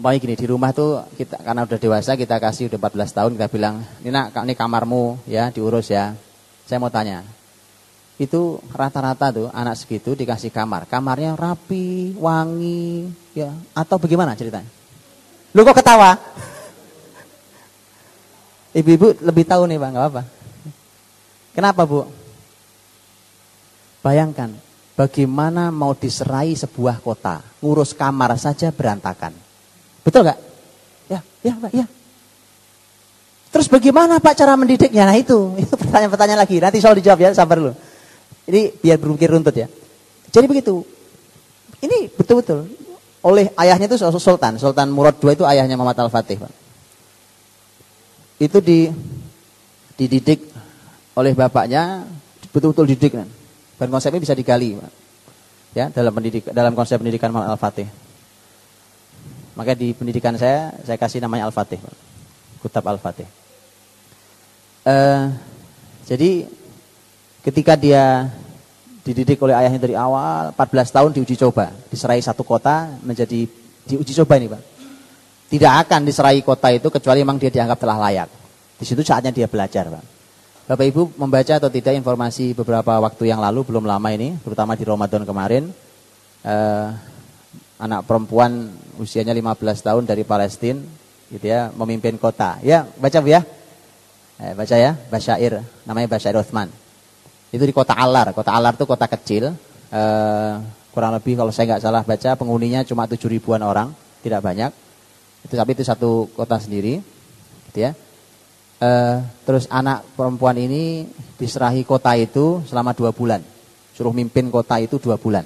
Mau gini di rumah tuh kita karena udah dewasa kita kasih udah 14 tahun kita bilang ini nak ini kamarmu ya diurus ya. Saya mau tanya itu rata-rata tuh anak segitu dikasih kamar kamarnya rapi wangi ya atau bagaimana ceritanya? Lu kok ketawa? Ibu-ibu lebih tahu nih pak nggak apa-apa. Kenapa Bu? Bayangkan, bagaimana mau diserai sebuah kota, ngurus kamar saja berantakan. Betul gak? Ya, ya Pak, ya. Terus bagaimana Pak cara mendidiknya? Nah itu, itu pertanyaan-pertanyaan lagi. Nanti soal dijawab ya, sabar dulu. Ini biar berpikir runtut ya. Jadi begitu. Ini betul-betul oleh ayahnya itu Sultan, Sultan Murad II itu ayahnya Muhammad Al-Fatih, Pak. Itu di dididik oleh bapaknya betul-betul didik kan. Dan konsepnya bisa digali, Pak. Ya, dalam pendidik dalam konsep pendidikan Al-Fatih. Maka di pendidikan saya saya kasih namanya Al-Fatih, Pak. Kutab Al-Fatih. Uh, jadi ketika dia dididik oleh ayahnya dari awal 14 tahun diuji coba, diserai satu kota menjadi diuji coba ini, Pak. Tidak akan diserai kota itu kecuali memang dia dianggap telah layak. Di situ saatnya dia belajar, Pak. Bapak Ibu membaca atau tidak informasi beberapa waktu yang lalu belum lama ini, terutama di Ramadan kemarin, eh, anak perempuan usianya 15 tahun dari Palestina, gitu ya, memimpin kota. Ya, baca Bu ya. Eh, baca ya, Basyair, namanya Basyair Uthman. Itu di kota Alar. Kota Alar itu kota kecil, eh, kurang lebih kalau saya nggak salah baca penghuninya cuma 7 ribuan orang, tidak banyak. Itu tapi itu satu kota sendiri, gitu ya. Uh, terus anak perempuan ini diserahi kota itu selama dua bulan. Suruh mimpin kota itu dua bulan.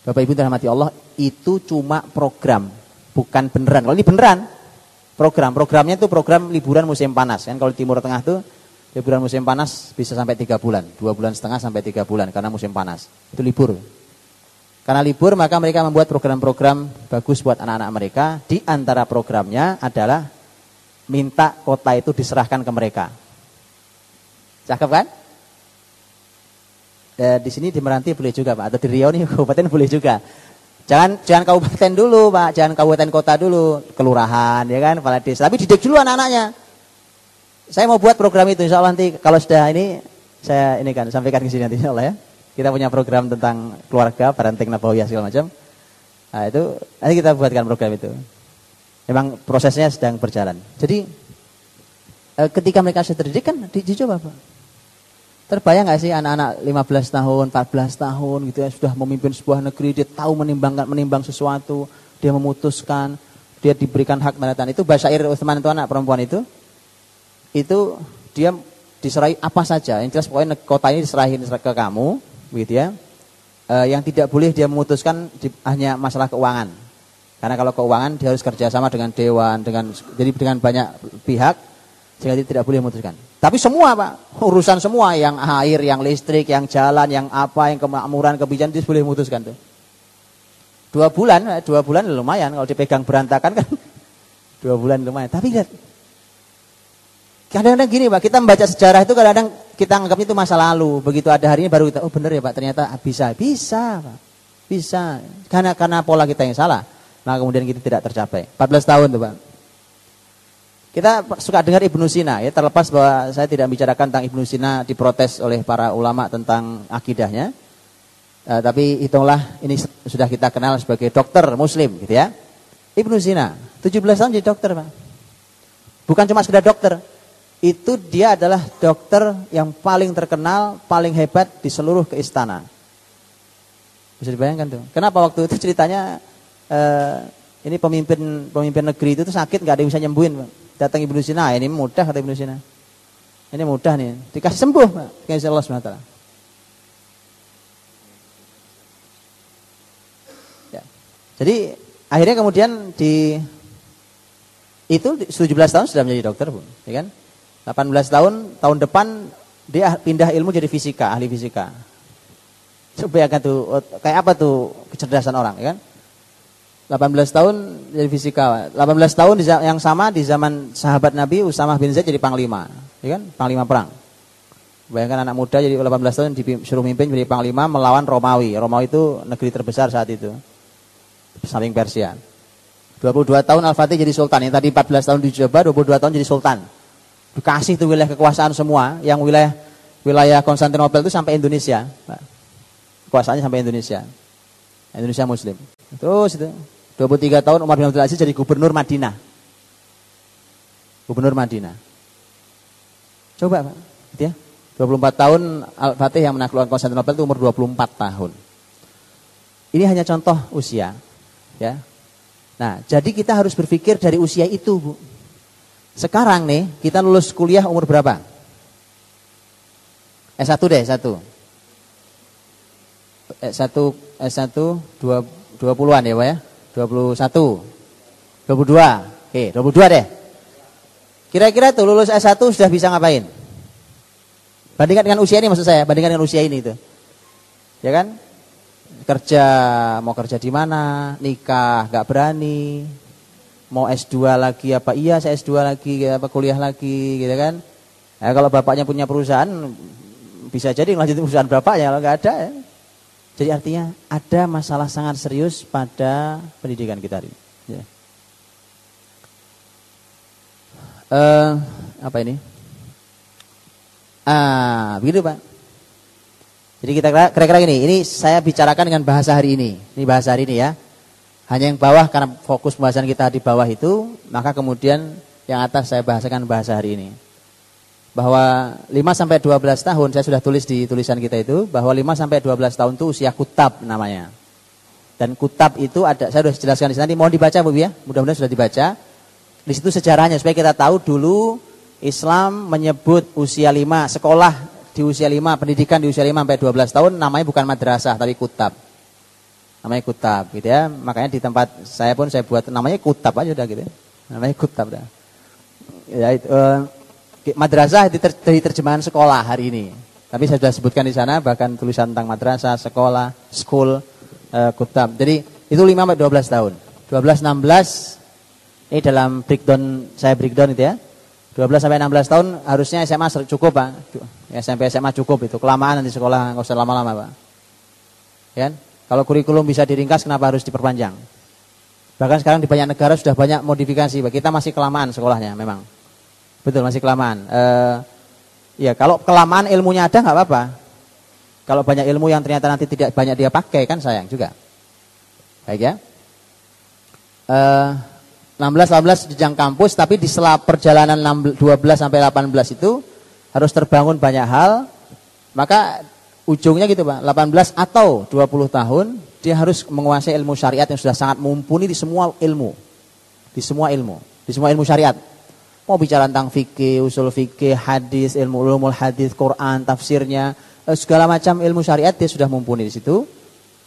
Bapak Ibu mati Allah, itu cuma program, bukan beneran. Kalau ini beneran, program. Programnya itu program liburan musim panas. Kan kalau di Timur Tengah tuh liburan musim panas bisa sampai tiga bulan, dua bulan setengah sampai tiga bulan karena musim panas. Itu libur. Karena libur maka mereka membuat program-program bagus buat anak-anak mereka. Di antara programnya adalah minta kota itu diserahkan ke mereka. Cakep kan? E, di sini di Meranti boleh juga Pak, atau di Riau nih kabupaten boleh juga. Jangan jangan kabupaten dulu Pak, jangan kabupaten kota dulu, kelurahan ya kan, kepala desa. Tapi didik dulu anak-anaknya. Saya mau buat program itu, insya Allah nanti kalau sudah ini saya ini kan sampaikan ke sini nanti insya Allah ya. Kita punya program tentang keluarga, parenting nabawiyah segala macam. Nah, itu nanti kita buatkan program itu. Memang prosesnya sedang berjalan. Jadi eh, ketika mereka sudah terdidik kan dicoba Pak. Terbayang nggak sih anak-anak 15 tahun, 14 tahun gitu ya sudah memimpin sebuah negeri, dia tahu menimbangkan menimbang sesuatu, dia memutuskan, dia diberikan hak tanda Itu Basyair Utsman itu anak perempuan itu. Itu dia diserahi apa saja. Yang jelas pokoknya kota ini diserahin ke kamu, begitu ya. E, yang tidak boleh dia memutuskan di, hanya masalah keuangan. Karena kalau keuangan dia harus kerjasama dengan dewan, dengan jadi dengan banyak pihak sehingga dia tidak boleh memutuskan. Tapi semua pak, urusan semua yang air, yang listrik, yang jalan, yang apa, yang kemakmuran, kebijakan dia boleh memutuskan tuh. Dua bulan, eh, dua bulan lumayan kalau dipegang berantakan kan dua bulan lumayan. Tapi lihat, kadang-kadang gini pak, kita membaca sejarah itu kadang-kadang kita anggap itu masa lalu. Begitu ada hari ini baru kita, oh benar ya Pak, ternyata bisa. Bisa Pak. Bisa. Karena karena pola kita yang salah. Nah kemudian kita tidak tercapai. 14 tahun tuh Pak. Kita suka dengar Ibnu Sina ya, terlepas bahwa saya tidak bicarakan tentang Ibnu Sina diprotes oleh para ulama tentang akidahnya. Uh, tapi hitunglah ini sudah kita kenal sebagai dokter muslim gitu ya. Ibnu Sina, 17 tahun jadi dokter, Pak. Bukan cuma sekedar dokter, itu dia adalah dokter yang paling terkenal, paling hebat di seluruh keistana. Bisa dibayangkan tuh. Kenapa waktu itu ceritanya eh, ini pemimpin pemimpin negeri itu tuh sakit nggak ada yang bisa nyembuhin. Datang Ibnu Sina, ini mudah kata Ibnu Sina. Ini mudah nih, dikasih sembuh, Pak. Allah SWT. Ya. Jadi akhirnya kemudian di itu 17 tahun sudah menjadi dokter, Bu, ya kan? 18 tahun, tahun depan dia pindah ilmu jadi fisika, ahli fisika. Coba ya tuh, kayak apa tuh kecerdasan orang, ya kan? 18 tahun jadi fisika. 18 tahun yang sama di zaman sahabat Nabi Usamah bin Zaid jadi panglima, ya kan? Panglima perang. Bayangkan anak muda jadi 18 tahun disuruh mimpin jadi panglima melawan Romawi. Romawi itu negeri terbesar saat itu. Samping Persia. 22 tahun Al-Fatih jadi sultan. Yang tadi 14 tahun dicoba, 22 tahun jadi sultan dikasih tuh wilayah kekuasaan semua, yang wilayah wilayah Konstantinopel itu sampai Indonesia. Kekuasaannya sampai Indonesia. Indonesia Muslim. Terus itu 23 tahun Umar bin Abdul Aziz jadi gubernur Madinah. Gubernur Madinah. Coba Pak, gitu ya. 24 tahun Al-Fatih yang menaklukkan Konstantinopel itu umur 24 tahun. Ini hanya contoh usia, ya. Nah, jadi kita harus berpikir dari usia itu, Bu. Sekarang nih, kita lulus kuliah umur berapa? S1 deh, S1. S1, S1 2, 20-an ya Pak ya? 21. 22. Oke, 22 deh. Kira-kira tuh lulus S1 sudah bisa ngapain? Bandingkan dengan usia ini maksud saya, bandingkan dengan usia ini itu. Ya kan? Kerja, mau kerja di mana, nikah, gak berani, mau S2 lagi apa? Iya saya S2 lagi apa kuliah lagi gitu kan? Ya, kalau bapaknya punya perusahaan bisa jadi lanjutin perusahaan bapaknya kalau nggak ada ya. jadi artinya ada masalah sangat serius pada pendidikan kita ini ya. uh, apa ini? Ah begitu pak. Jadi kita kira-kira ini ini saya bicarakan dengan bahasa hari ini. Ini bahasa hari ini ya hanya yang bawah karena fokus pembahasan kita di bawah itu, maka kemudian yang atas saya bahasakan bahasa hari ini. Bahwa 5 sampai 12 tahun saya sudah tulis di tulisan kita itu bahwa 5 sampai 12 tahun itu usia kutab namanya. Dan kutab itu ada saya sudah jelaskan di sana, mohon dibaca Bu ya. Mudah-mudahan sudah dibaca. Di situ sejarahnya supaya kita tahu dulu Islam menyebut usia 5 sekolah di usia 5, pendidikan di usia 5 sampai 12 tahun namanya bukan madrasah tapi kutab. Namanya kutab gitu ya. Makanya di tempat saya pun saya buat namanya kutab aja udah gitu. Ya. Namanya kutab dah. Ya itu uh, madrasah di, ter, di terjemahan sekolah hari ini. Tapi saya sudah sebutkan di sana bahkan tulisan tentang madrasah, sekolah, school, uh, kutab. Jadi itu 5 sampai 12 tahun. 12 16 ini dalam breakdown saya breakdown itu ya. 12 sampai 16 tahun harusnya SMA cukup, Pak. SMP SMA cukup itu. Kelamaan nanti sekolah enggak usah lama-lama, Pak. Ya. Kalau kurikulum bisa diringkas kenapa harus diperpanjang? Bahkan sekarang di banyak negara sudah banyak modifikasi. Kita masih kelamaan sekolahnya memang. Betul, masih kelamaan. Uh, ya, kalau kelamaan ilmunya ada nggak apa-apa. Kalau banyak ilmu yang ternyata nanti tidak banyak dia pakai kan sayang juga. Baik ya. Uh, 16 18 jenjang kampus tapi di sela perjalanan 12 sampai 18 itu harus terbangun banyak hal maka ujungnya gitu Pak 18 atau 20 tahun dia harus menguasai ilmu syariat yang sudah sangat mumpuni di semua ilmu di semua ilmu di semua ilmu syariat mau bicara tentang fikih usul fikih hadis ilmu ulumul hadis Quran tafsirnya eh, segala macam ilmu syariat dia sudah mumpuni di situ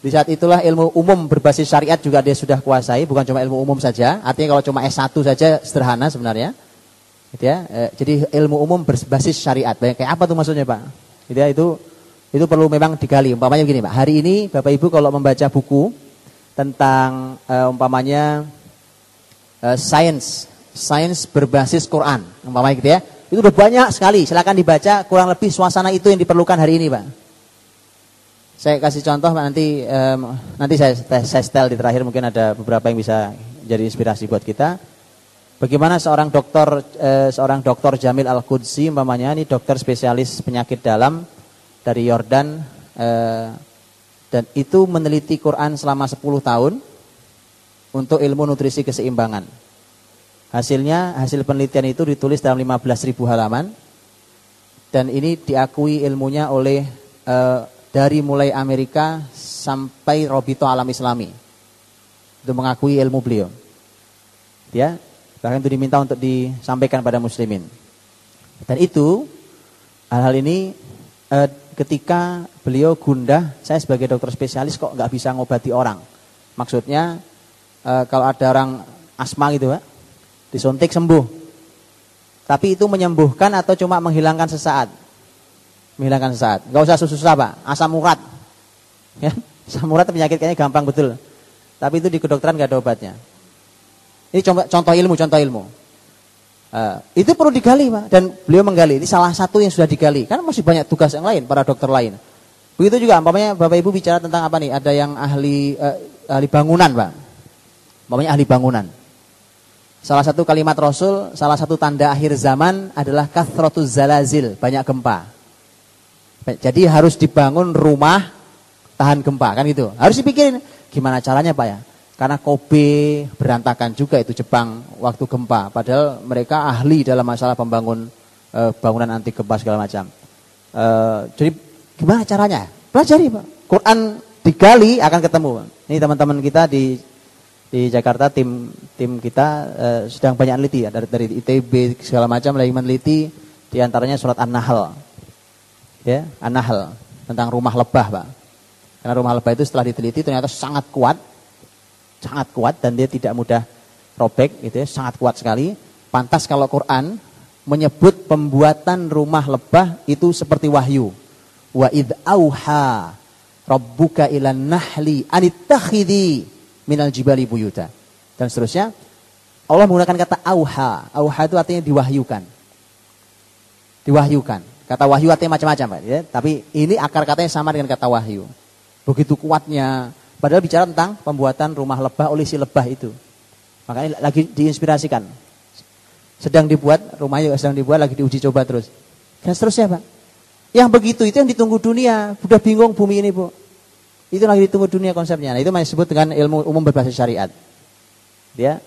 di saat itulah ilmu umum berbasis syariat juga dia sudah kuasai, bukan cuma ilmu umum saja. Artinya kalau cuma S1 saja sederhana sebenarnya. Gitu ya. E, jadi ilmu umum berbasis syariat. Kayak apa tuh maksudnya, Pak? Gitu ya, itu itu perlu memang digali. Umpamanya begini, Pak. Hari ini Bapak Ibu kalau membaca buku tentang e, umpamanya e, sains, sains berbasis Quran, umpamanya gitu ya. Itu udah banyak sekali. Silakan dibaca, kurang lebih suasana itu yang diperlukan hari ini, Pak. Saya kasih contoh nanti um, nanti saya saya setel di terakhir mungkin ada beberapa yang bisa jadi inspirasi buat kita. Bagaimana seorang dokter eh, seorang dokter Jamil Al Qudsi umpamanya ini dokter spesialis penyakit dalam dari Yordan eh, dan itu meneliti Quran selama 10 tahun untuk ilmu nutrisi keseimbangan. Hasilnya hasil penelitian itu ditulis dalam 15.000 halaman dan ini diakui ilmunya oleh eh, dari mulai Amerika sampai Robito Alam Islami. Itu mengakui ilmu beliau. Ya, bahkan itu diminta untuk disampaikan pada muslimin. Dan itu hal-hal ini eh, ketika beliau gundah, saya sebagai dokter spesialis kok nggak bisa ngobati orang. Maksudnya eh, kalau ada orang asma gitu, Pak, disuntik sembuh. Tapi itu menyembuhkan atau cuma menghilangkan sesaat? menghilangkan sesaat. Gak usah susah-susah pak, asam urat. Ya, asam urat penyakit kayaknya gampang betul. Tapi itu di kedokteran gak ada obatnya. Ini contoh ilmu, contoh ilmu. Uh, itu perlu digali pak, dan beliau menggali. Ini salah satu yang sudah digali. Kan masih banyak tugas yang lain para dokter lain. Begitu juga, umpamanya bapak ibu bicara tentang apa nih? Ada yang ahli uh, ahli bangunan pak, umpamanya ahli bangunan. Salah satu kalimat Rasul, salah satu tanda akhir zaman adalah kathrotu zalazil, banyak gempa. Jadi harus dibangun rumah tahan gempa kan gitu. Harus dipikirin gimana caranya Pak ya. Karena Kobe berantakan juga itu Jepang waktu gempa. Padahal mereka ahli dalam masalah pembangun e, bangunan anti gempa segala macam. E, jadi gimana caranya? Pelajari Pak. Quran digali akan ketemu. Ini teman-teman kita di di Jakarta tim tim kita e, sedang banyak meneliti ya dari, dari ITB segala macam lagi meneliti di antaranya surat An-Nahl ya An-Nahl tentang rumah lebah pak karena rumah lebah itu setelah diteliti ternyata sangat kuat sangat kuat dan dia tidak mudah robek gitu ya sangat kuat sekali pantas kalau Quran menyebut pembuatan rumah lebah itu seperti wahyu wa id auha rabbuka ilan nahli anittakhidhi minal jibali buyuta dan seterusnya Allah menggunakan kata auha auha itu artinya diwahyukan diwahyukan Kata wahyu artinya macam-macam, Pak. Ya. Tapi ini akar katanya sama dengan kata wahyu. Begitu kuatnya. Padahal bicara tentang pembuatan rumah lebah oleh si lebah itu. Makanya lagi diinspirasikan. Sedang dibuat, rumahnya sedang dibuat, lagi diuji coba terus. Dan seterusnya, Pak. Yang begitu itu yang ditunggu dunia. Sudah bingung bumi ini, Bu. Itu lagi ditunggu dunia konsepnya. Nah, itu disebut dengan ilmu umum berbasis syariat. Ya,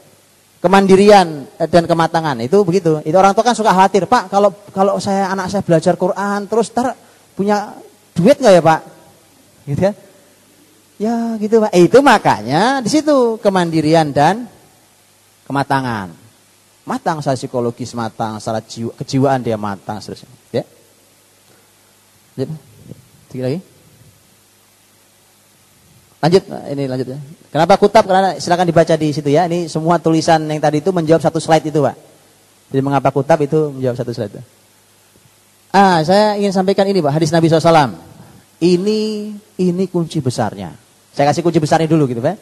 kemandirian eh, dan kematangan itu begitu. Itu orang tua kan suka khawatir, Pak, kalau kalau saya anak saya belajar Quran terus ntar punya duit nggak ya Pak? Gitu ya? Ya gitu Pak. Eh, itu makanya di situ kemandirian dan kematangan. Matang secara psikologis matang, secara jiwa, kejiwaan dia matang seterusnya. Ya. Tiga lagi. Lanjut, ini lanjut ya. Kenapa kutab? Karena silakan dibaca di situ ya. Ini semua tulisan yang tadi itu menjawab satu slide itu, Pak. Jadi mengapa kutab itu menjawab satu slide itu. Ah, saya ingin sampaikan ini, Pak, hadis Nabi SAW. Ini ini kunci besarnya. Saya kasih kunci besarnya dulu gitu, Pak.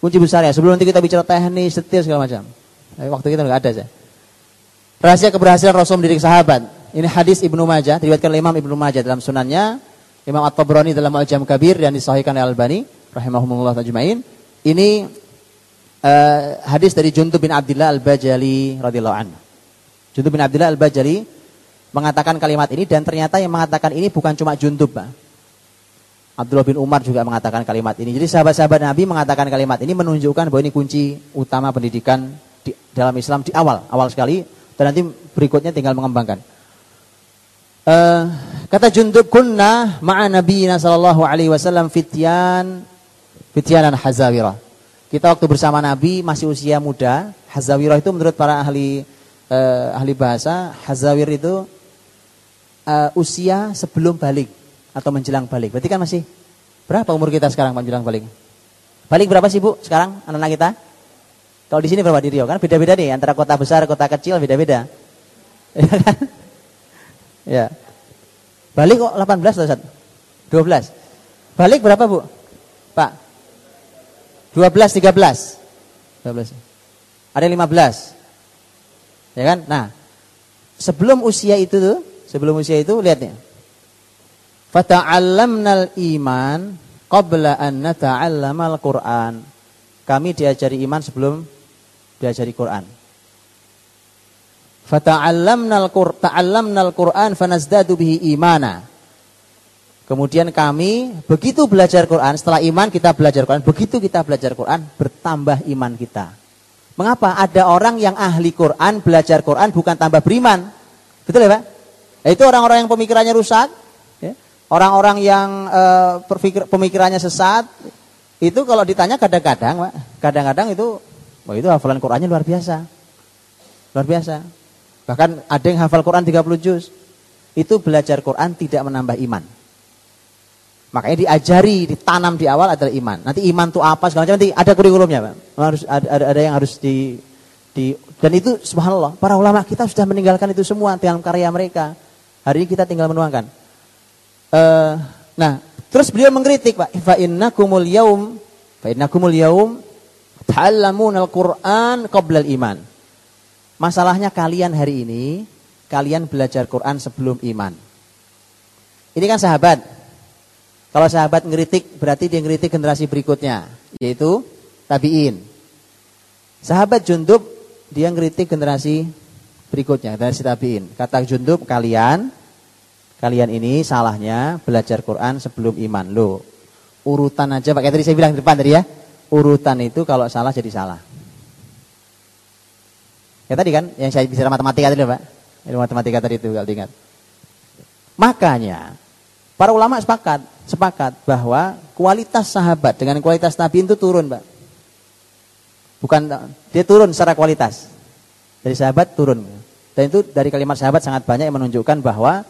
Kunci besarnya. Sebelum nanti kita bicara teknis, detail segala macam. Waktu kita nggak ada saya. Rahasia keberhasilan Rasul mendidik sahabat. Ini hadis Ibnu Majah, diriwayatkan oleh Imam Ibnu Majah dalam sunannya, Imam At-Tabrani dalam Al-Jam Kabir dan disahihkan oleh Al-Albani rahimahumullah tajmain. Ini uh, hadis dari Juntub bin Abdullah Al-Bajali radhiyallahu anhu. Juntub bin Abdullah Al-Bajali mengatakan kalimat ini dan ternyata yang mengatakan ini bukan cuma Juntub, Pak. Abdullah bin Umar juga mengatakan kalimat ini. Jadi sahabat-sahabat Nabi mengatakan kalimat ini menunjukkan bahwa ini kunci utama pendidikan di dalam Islam di awal, awal sekali dan nanti berikutnya tinggal mengembangkan. Uh, kata Jundub kunna ma'a nabiyina sallallahu alaihi wasallam fityan fityanan hazawirah. Kita waktu bersama Nabi masih usia muda. Hazawirah itu menurut para ahli uh, ahli bahasa, hazawir itu uh, usia sebelum balik atau menjelang balik. Berarti kan masih berapa umur kita sekarang menjelang balik? Balik berapa sih Bu sekarang anak-anak kita? Kalau di sini berapa di Rio kan beda-beda nih antara kota besar, kota kecil beda-beda. Ya kan? Ya. Balik kok 18 atau 12. Balik berapa, Bu? Pak. 12 13. 12. Ada 15. Ya kan? Nah, sebelum usia itu tuh, sebelum usia itu lihat nih. Fata'allamnal iman qabla an nata'allamal Qur'an. Kami diajari iman sebelum diajari Quran. Fata'allamnal ta'allamnal Qur'an fanazdadu bihi imana. Kemudian kami begitu belajar Quran, setelah iman kita belajar Quran, begitu kita belajar Quran bertambah iman kita. Mengapa? Ada orang yang ahli Quran, belajar Quran bukan tambah beriman. Betul ya Pak? Itu orang-orang yang pemikirannya rusak. Orang-orang yang uh, pemikirannya sesat, itu kalau ditanya kadang-kadang, kadang-kadang itu Wah itu hafalan Qurannya luar biasa. Luar biasa. Bahkan ada yang hafal Quran 30 juz. Itu belajar Quran tidak menambah iman. Makanya diajari, ditanam di awal adalah iman. Nanti iman itu apa segala macam nanti ada kurikulumnya, Pak. Harus ada, ada yang harus di, di dan itu subhanallah, para ulama kita sudah meninggalkan itu semua dalam karya mereka. Hari ini kita tinggal menuangkan. Uh, nah, terus beliau mengkritik, Pak, fa innakumul yaum fa innakumul yaum al Qur'an qabla iman. Masalahnya kalian hari ini kalian belajar Quran sebelum iman. Ini kan sahabat. Kalau sahabat ngeritik berarti dia ngeritik generasi berikutnya, yaitu tabi'in. Sahabat Jundub dia ngeritik generasi berikutnya, generasi tabi'in. Kata Jundub, kalian kalian ini salahnya belajar Quran sebelum iman. Loh, urutan aja pakai tadi saya bilang di depan tadi ya urutan itu kalau salah jadi salah. Ya tadi kan yang saya bicara matematika tadi Pak. Ilmu matematika tadi itu kalau diingat. Makanya para ulama sepakat sepakat bahwa kualitas sahabat dengan kualitas nabi itu turun, Pak. Bukan dia turun secara kualitas. Dari sahabat turun. Dan itu dari kalimat sahabat sangat banyak yang menunjukkan bahwa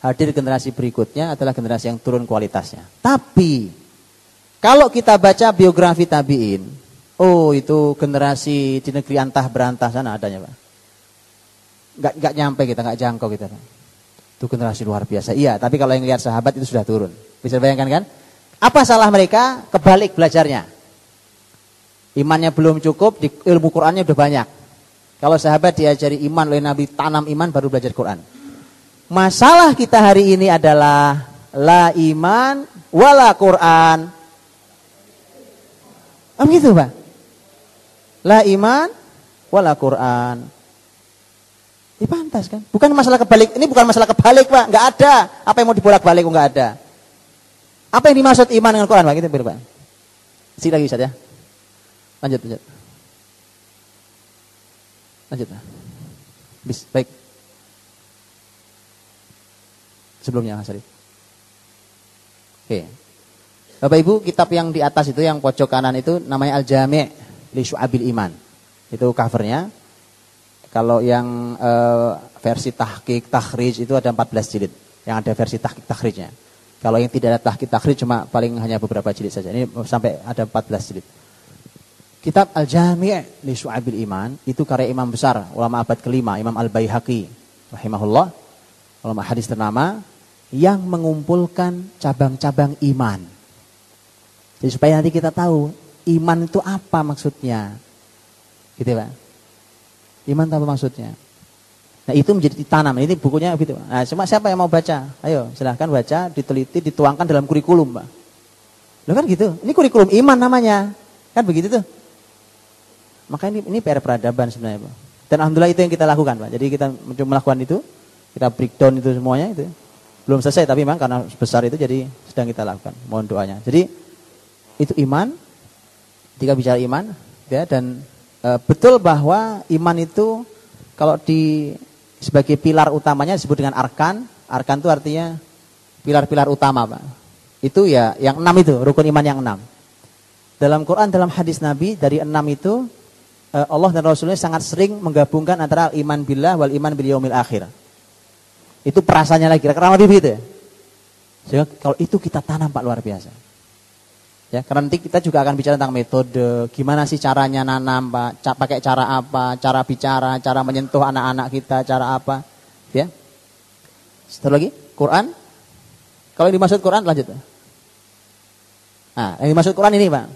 hadir generasi berikutnya adalah generasi yang turun kualitasnya. Tapi kalau kita baca biografi tabiin, oh itu generasi di negeri antah berantah sana adanya pak. Gak, gak nyampe kita, gak jangkau kita pak. Itu generasi luar biasa. Iya, tapi kalau yang lihat sahabat itu sudah turun. Bisa bayangkan kan? Apa salah mereka? Kebalik belajarnya. Imannya belum cukup, di ilmu Qurannya udah banyak. Kalau sahabat diajari iman oleh Nabi, tanam iman baru belajar Quran. Masalah kita hari ini adalah la iman wala Quran. Kan gitu Pak. La iman wala Quran. Ini pantas kan? Bukan masalah kebalik. Ini bukan masalah kebalik Pak. Enggak ada. Apa yang mau dibolak-balik enggak ada. Apa yang dimaksud iman dengan Quran Pak? Gitu Pak. Sini lagi Ustaz ya. Lanjut, lanjut. Lanjut Pak. Bis, baik. Sebelumnya Mas Arif. Oke. Bapak Ibu, kitab yang di atas itu yang pojok kanan itu namanya Al-Jami' li Syu'abil Iman. Itu covernya. Kalau yang e, versi tahqiq, takhrij itu ada 14 jilid. Yang ada versi tahqiq, takhrijnya. Kalau yang tidak ada tahqiq takhrij cuma paling hanya beberapa jilid saja. Ini sampai ada 14 jilid. Kitab Al-Jami' li Syu'abil Iman itu karya imam besar ulama abad kelima Imam Al-Baihaqi rahimahullah ulama hadis ternama yang mengumpulkan cabang-cabang iman. Jadi supaya nanti kita tahu iman itu apa maksudnya. Gitu Pak. Iman itu apa maksudnya? Nah itu menjadi ditanam. Ini bukunya gitu. Nah cuma siapa yang mau baca? Ayo silahkan baca, diteliti, dituangkan dalam kurikulum Pak. Loh kan gitu. Ini kurikulum iman namanya. Kan begitu tuh. Maka ini ini PR peradaban sebenarnya Pak. Dan Alhamdulillah itu yang kita lakukan Pak. Jadi kita mencoba melakukan itu. Kita breakdown itu semuanya itu. Belum selesai tapi memang karena besar itu jadi sedang kita lakukan. Mohon doanya. Jadi itu iman. Jika bicara iman ya dan e, betul bahwa iman itu kalau di sebagai pilar utamanya disebut dengan arkan. Arkan itu artinya pilar-pilar utama, Pak. Itu ya yang enam itu, rukun iman yang enam. Dalam Quran, dalam hadis Nabi, dari enam itu eh, Allah dan Rasulnya sangat sering menggabungkan antara iman billah wal iman bil yaumil akhir. Itu perasaannya lagi, karena lebih begitu ya. Sehingga kalau itu kita tanam Pak luar biasa. Ya, karena nanti kita juga akan bicara tentang metode, gimana sih caranya nanam, Pak, pakai cara apa, cara bicara, cara menyentuh anak-anak kita, cara apa, ya. Setelah lagi, Quran. Kalau yang dimaksud Quran lanjut. Nah, yang dimaksud Quran ini, Pak.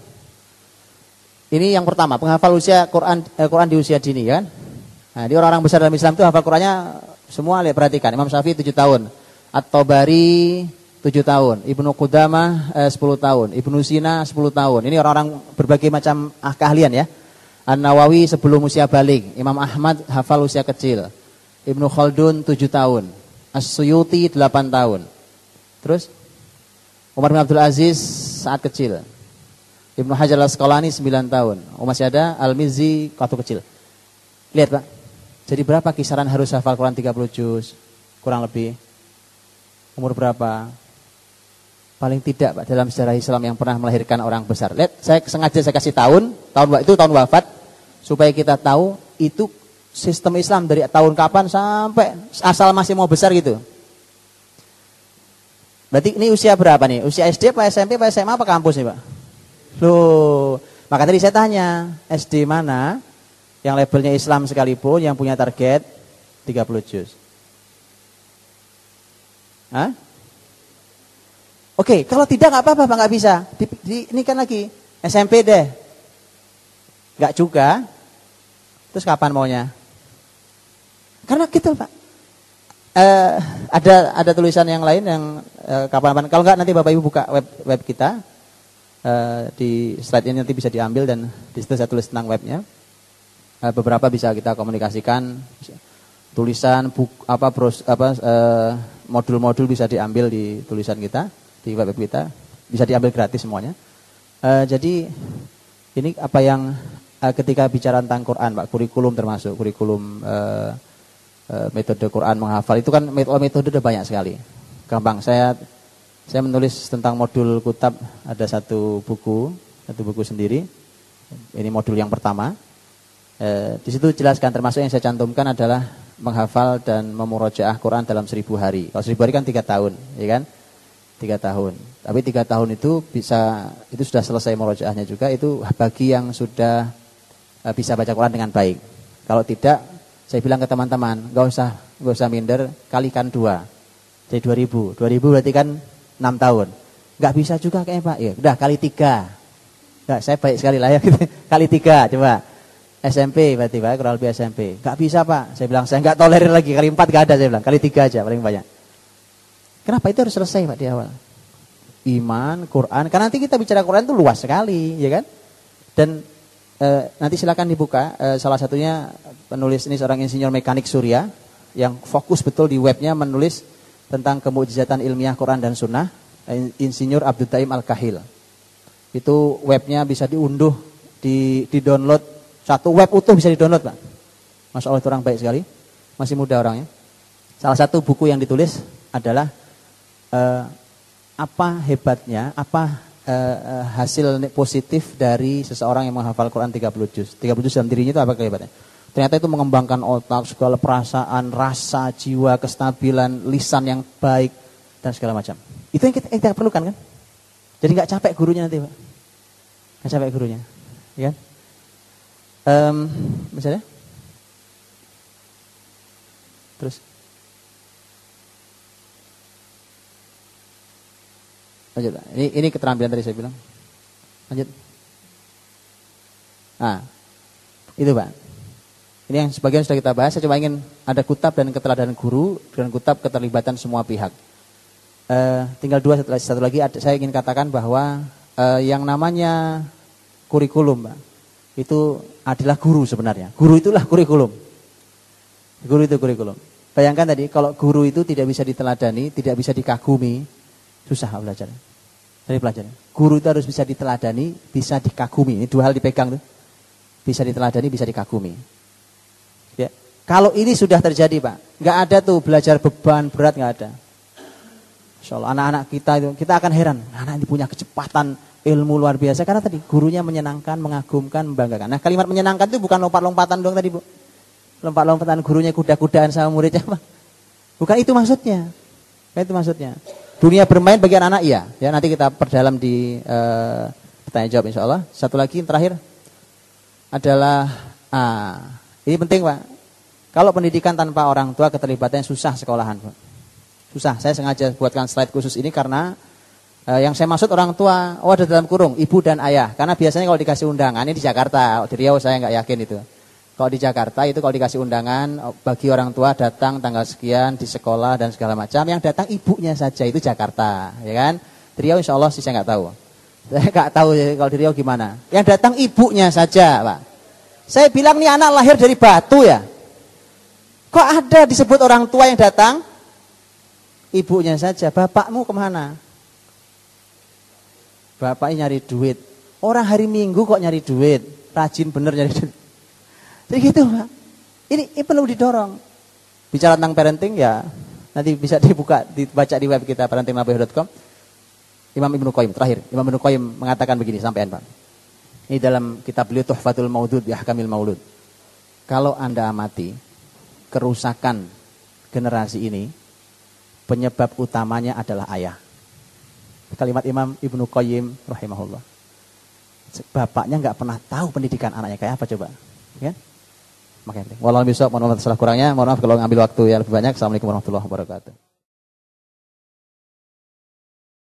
Ini yang pertama, penghafal usia Quran eh, Quran di usia dini kan. Nah, di orang-orang besar dalam Islam itu hafal Qurannya semua lihat perhatikan. Imam Syafi'i 7 tahun. At-Tabari 7 tahun, Ibnu Qudamah eh, 10 tahun, Ibnu Sina 10 tahun. Ini orang-orang berbagai macam ah, keahlian ya. An-Nawawi sebelum usia balik, Imam Ahmad hafal usia kecil. Ibnu Khaldun 7 tahun, As-Suyuti 8 tahun. Terus Umar bin Abdul Aziz saat kecil. Ibnu Hajar Al-Asqalani 9 tahun. Oh masih ada Al-Mizzi waktu kecil. Lihat Pak. Jadi berapa kisaran harus hafal Quran 30 juz? Kurang lebih. Umur berapa? Paling tidak Pak dalam sejarah Islam yang pernah melahirkan orang besar. Lihat, saya sengaja saya kasih tahun, tahun itu tahun wafat supaya kita tahu itu sistem Islam dari tahun kapan sampai asal masih mau besar gitu. Berarti ini usia berapa nih? Usia SD apa SMP apa SMA apa kampus nih Pak? Loh, maka tadi saya tanya, SD mana yang labelnya Islam sekalipun yang punya target 30 juz? Hah? Oke, kalau tidak nggak apa-apa, nggak bisa. Di, di, ini kan lagi SMP deh. Nggak juga. Terus kapan maunya? Karena gitu pak. Eh, ada ada tulisan yang lain yang eh, kapan-kapan. Kalau nggak nanti bapak ibu buka web web kita. Eh, di slide ini nanti bisa diambil dan di situ saya tulis tentang webnya. Eh, beberapa bisa kita komunikasikan. Tulisan buk, apa bros apa eh, modul-modul bisa diambil di tulisan kita di web kita bisa diambil gratis semuanya. Uh, jadi ini apa yang ketika bicara tentang Quran, Pak, kurikulum termasuk kurikulum metode Quran menghafal itu kan metode metode ada banyak sekali. Gampang. Saya saya menulis tentang modul kutab ada satu buku, satu buku sendiri. Ini modul yang pertama. Uh, di situ jelaskan termasuk yang saya cantumkan adalah menghafal dan memurojaah Quran dalam seribu hari. Kalau seribu hari kan tiga tahun, ya kan? tiga tahun. Tapi tiga tahun itu bisa itu sudah selesai murojaahnya juga itu bagi yang sudah uh, bisa baca Quran dengan baik. Kalau tidak, saya bilang ke teman-teman, nggak usah nggak usah minder, kalikan dua, jadi dua ribu. Dua ribu berarti kan enam tahun. Nggak bisa juga kayaknya Pak. Ya, udah kali tiga. Nggak, saya baik sekali lah ya. Gitu. kali tiga, coba. SMP berarti Pak, kurang lebih SMP. Nggak bisa Pak. Saya bilang saya nggak tolerir lagi. Kali empat nggak ada saya bilang. Kali tiga aja paling banyak. Kenapa itu harus selesai Pak di awal? Iman, Quran. Karena nanti kita bicara Quran itu luas sekali, ya kan? Dan e, nanti silakan dibuka. E, salah satunya penulis ini seorang insinyur mekanik Surya yang fokus betul di webnya menulis tentang kemujizatan ilmiah Quran dan Sunnah. Insinyur Abdul Taim Al Kahil. Itu webnya bisa diunduh, di, di download satu web utuh bisa di download Pak. Masya Allah itu orang baik sekali. Masih muda orangnya. Salah satu buku yang ditulis adalah eh, apa hebatnya, apa eh, hasil positif dari seseorang yang menghafal Quran 30 juz. 30 juz dalam dirinya itu apa kehebatannya? Ternyata itu mengembangkan otak, segala perasaan, rasa, jiwa, kestabilan, lisan yang baik dan segala macam. Itu yang kita, yang kita perlukan kan? Jadi nggak capek gurunya nanti, Pak. Nggak capek gurunya. Ya kan? Um, misalnya? Terus? Lanjut. Ini ini keterampilan tadi saya bilang. Lanjut. Nah, itu Pak. Ini yang sebagian sudah kita bahas. Saya coba ingin ada kutab dan keteladanan guru dan kutab keterlibatan semua pihak. Uh, tinggal dua satu, satu lagi. Saya ingin katakan bahwa uh, yang namanya kurikulum, Pak, itu adalah guru sebenarnya. Guru itulah kurikulum. Guru itu kurikulum. Bayangkan tadi kalau guru itu tidak bisa diteladani, tidak bisa dikagumi, susah belajar. Dari pelajaran. Guru itu harus bisa diteladani, bisa dikagumi. Ini dua hal dipegang tuh. Bisa diteladani, bisa dikagumi. Ya. Kalau ini sudah terjadi Pak, nggak ada tuh belajar beban berat nggak ada. Insya anak-anak kita itu kita akan heran, anak ini punya kecepatan ilmu luar biasa karena tadi gurunya menyenangkan, mengagumkan, membanggakan. Nah kalimat menyenangkan itu bukan lompat-lompatan dong tadi bu, lompat-lompatan gurunya kuda-kudaan sama muridnya. Bukan itu maksudnya, bukan itu maksudnya. Dunia bermain bagian anak iya. Ya nanti kita perdalam di uh, pertanyaan jawab insya Allah. Satu lagi terakhir adalah ah, ini penting Pak. Kalau pendidikan tanpa orang tua keterlibatannya susah sekolahan Pak. Susah. Saya sengaja buatkan slide khusus ini karena uh, yang saya maksud orang tua, oh ada dalam kurung ibu dan ayah. Karena biasanya kalau dikasih undangan ini di Jakarta, di Riau saya nggak yakin itu. Kalau di Jakarta itu kalau dikasih undangan oh, bagi orang tua datang tanggal sekian di sekolah dan segala macam, yang datang ibunya saja itu Jakarta, ya kan? Di Riau insya Allah sih saya nggak tahu. Saya nggak tahu ya, kalau di Riau gimana. Yang datang ibunya saja, Pak. Saya bilang nih anak lahir dari batu ya. Kok ada disebut orang tua yang datang? Ibunya saja. Bapakmu ke mana? Bapaknya nyari duit. Orang hari Minggu kok nyari duit? Rajin bener nyari duit. Jadi gitu Pak. Ini, ini perlu didorong. Bicara tentang parenting ya nanti bisa dibuka dibaca di web kita parentingnabih.com. Imam Ibnu Qayyim terakhir, Imam Ibnu Qayyim mengatakan begini sampean Pak. Ini dalam kitab beliau Tuhfatul Maudud bi Ahkamil Maulud. Kalau Anda amati kerusakan generasi ini penyebab utamanya adalah ayah. Kalimat Imam Ibnu Qayyim rahimahullah. Bapaknya nggak pernah tahu pendidikan anaknya kayak apa coba. Ya? Makanya, walau bisa, mohon maaf salah kurangnya, mohon maaf kalau ngambil waktu yang lebih banyak. Assalamualaikum warahmatullahi wabarakatuh.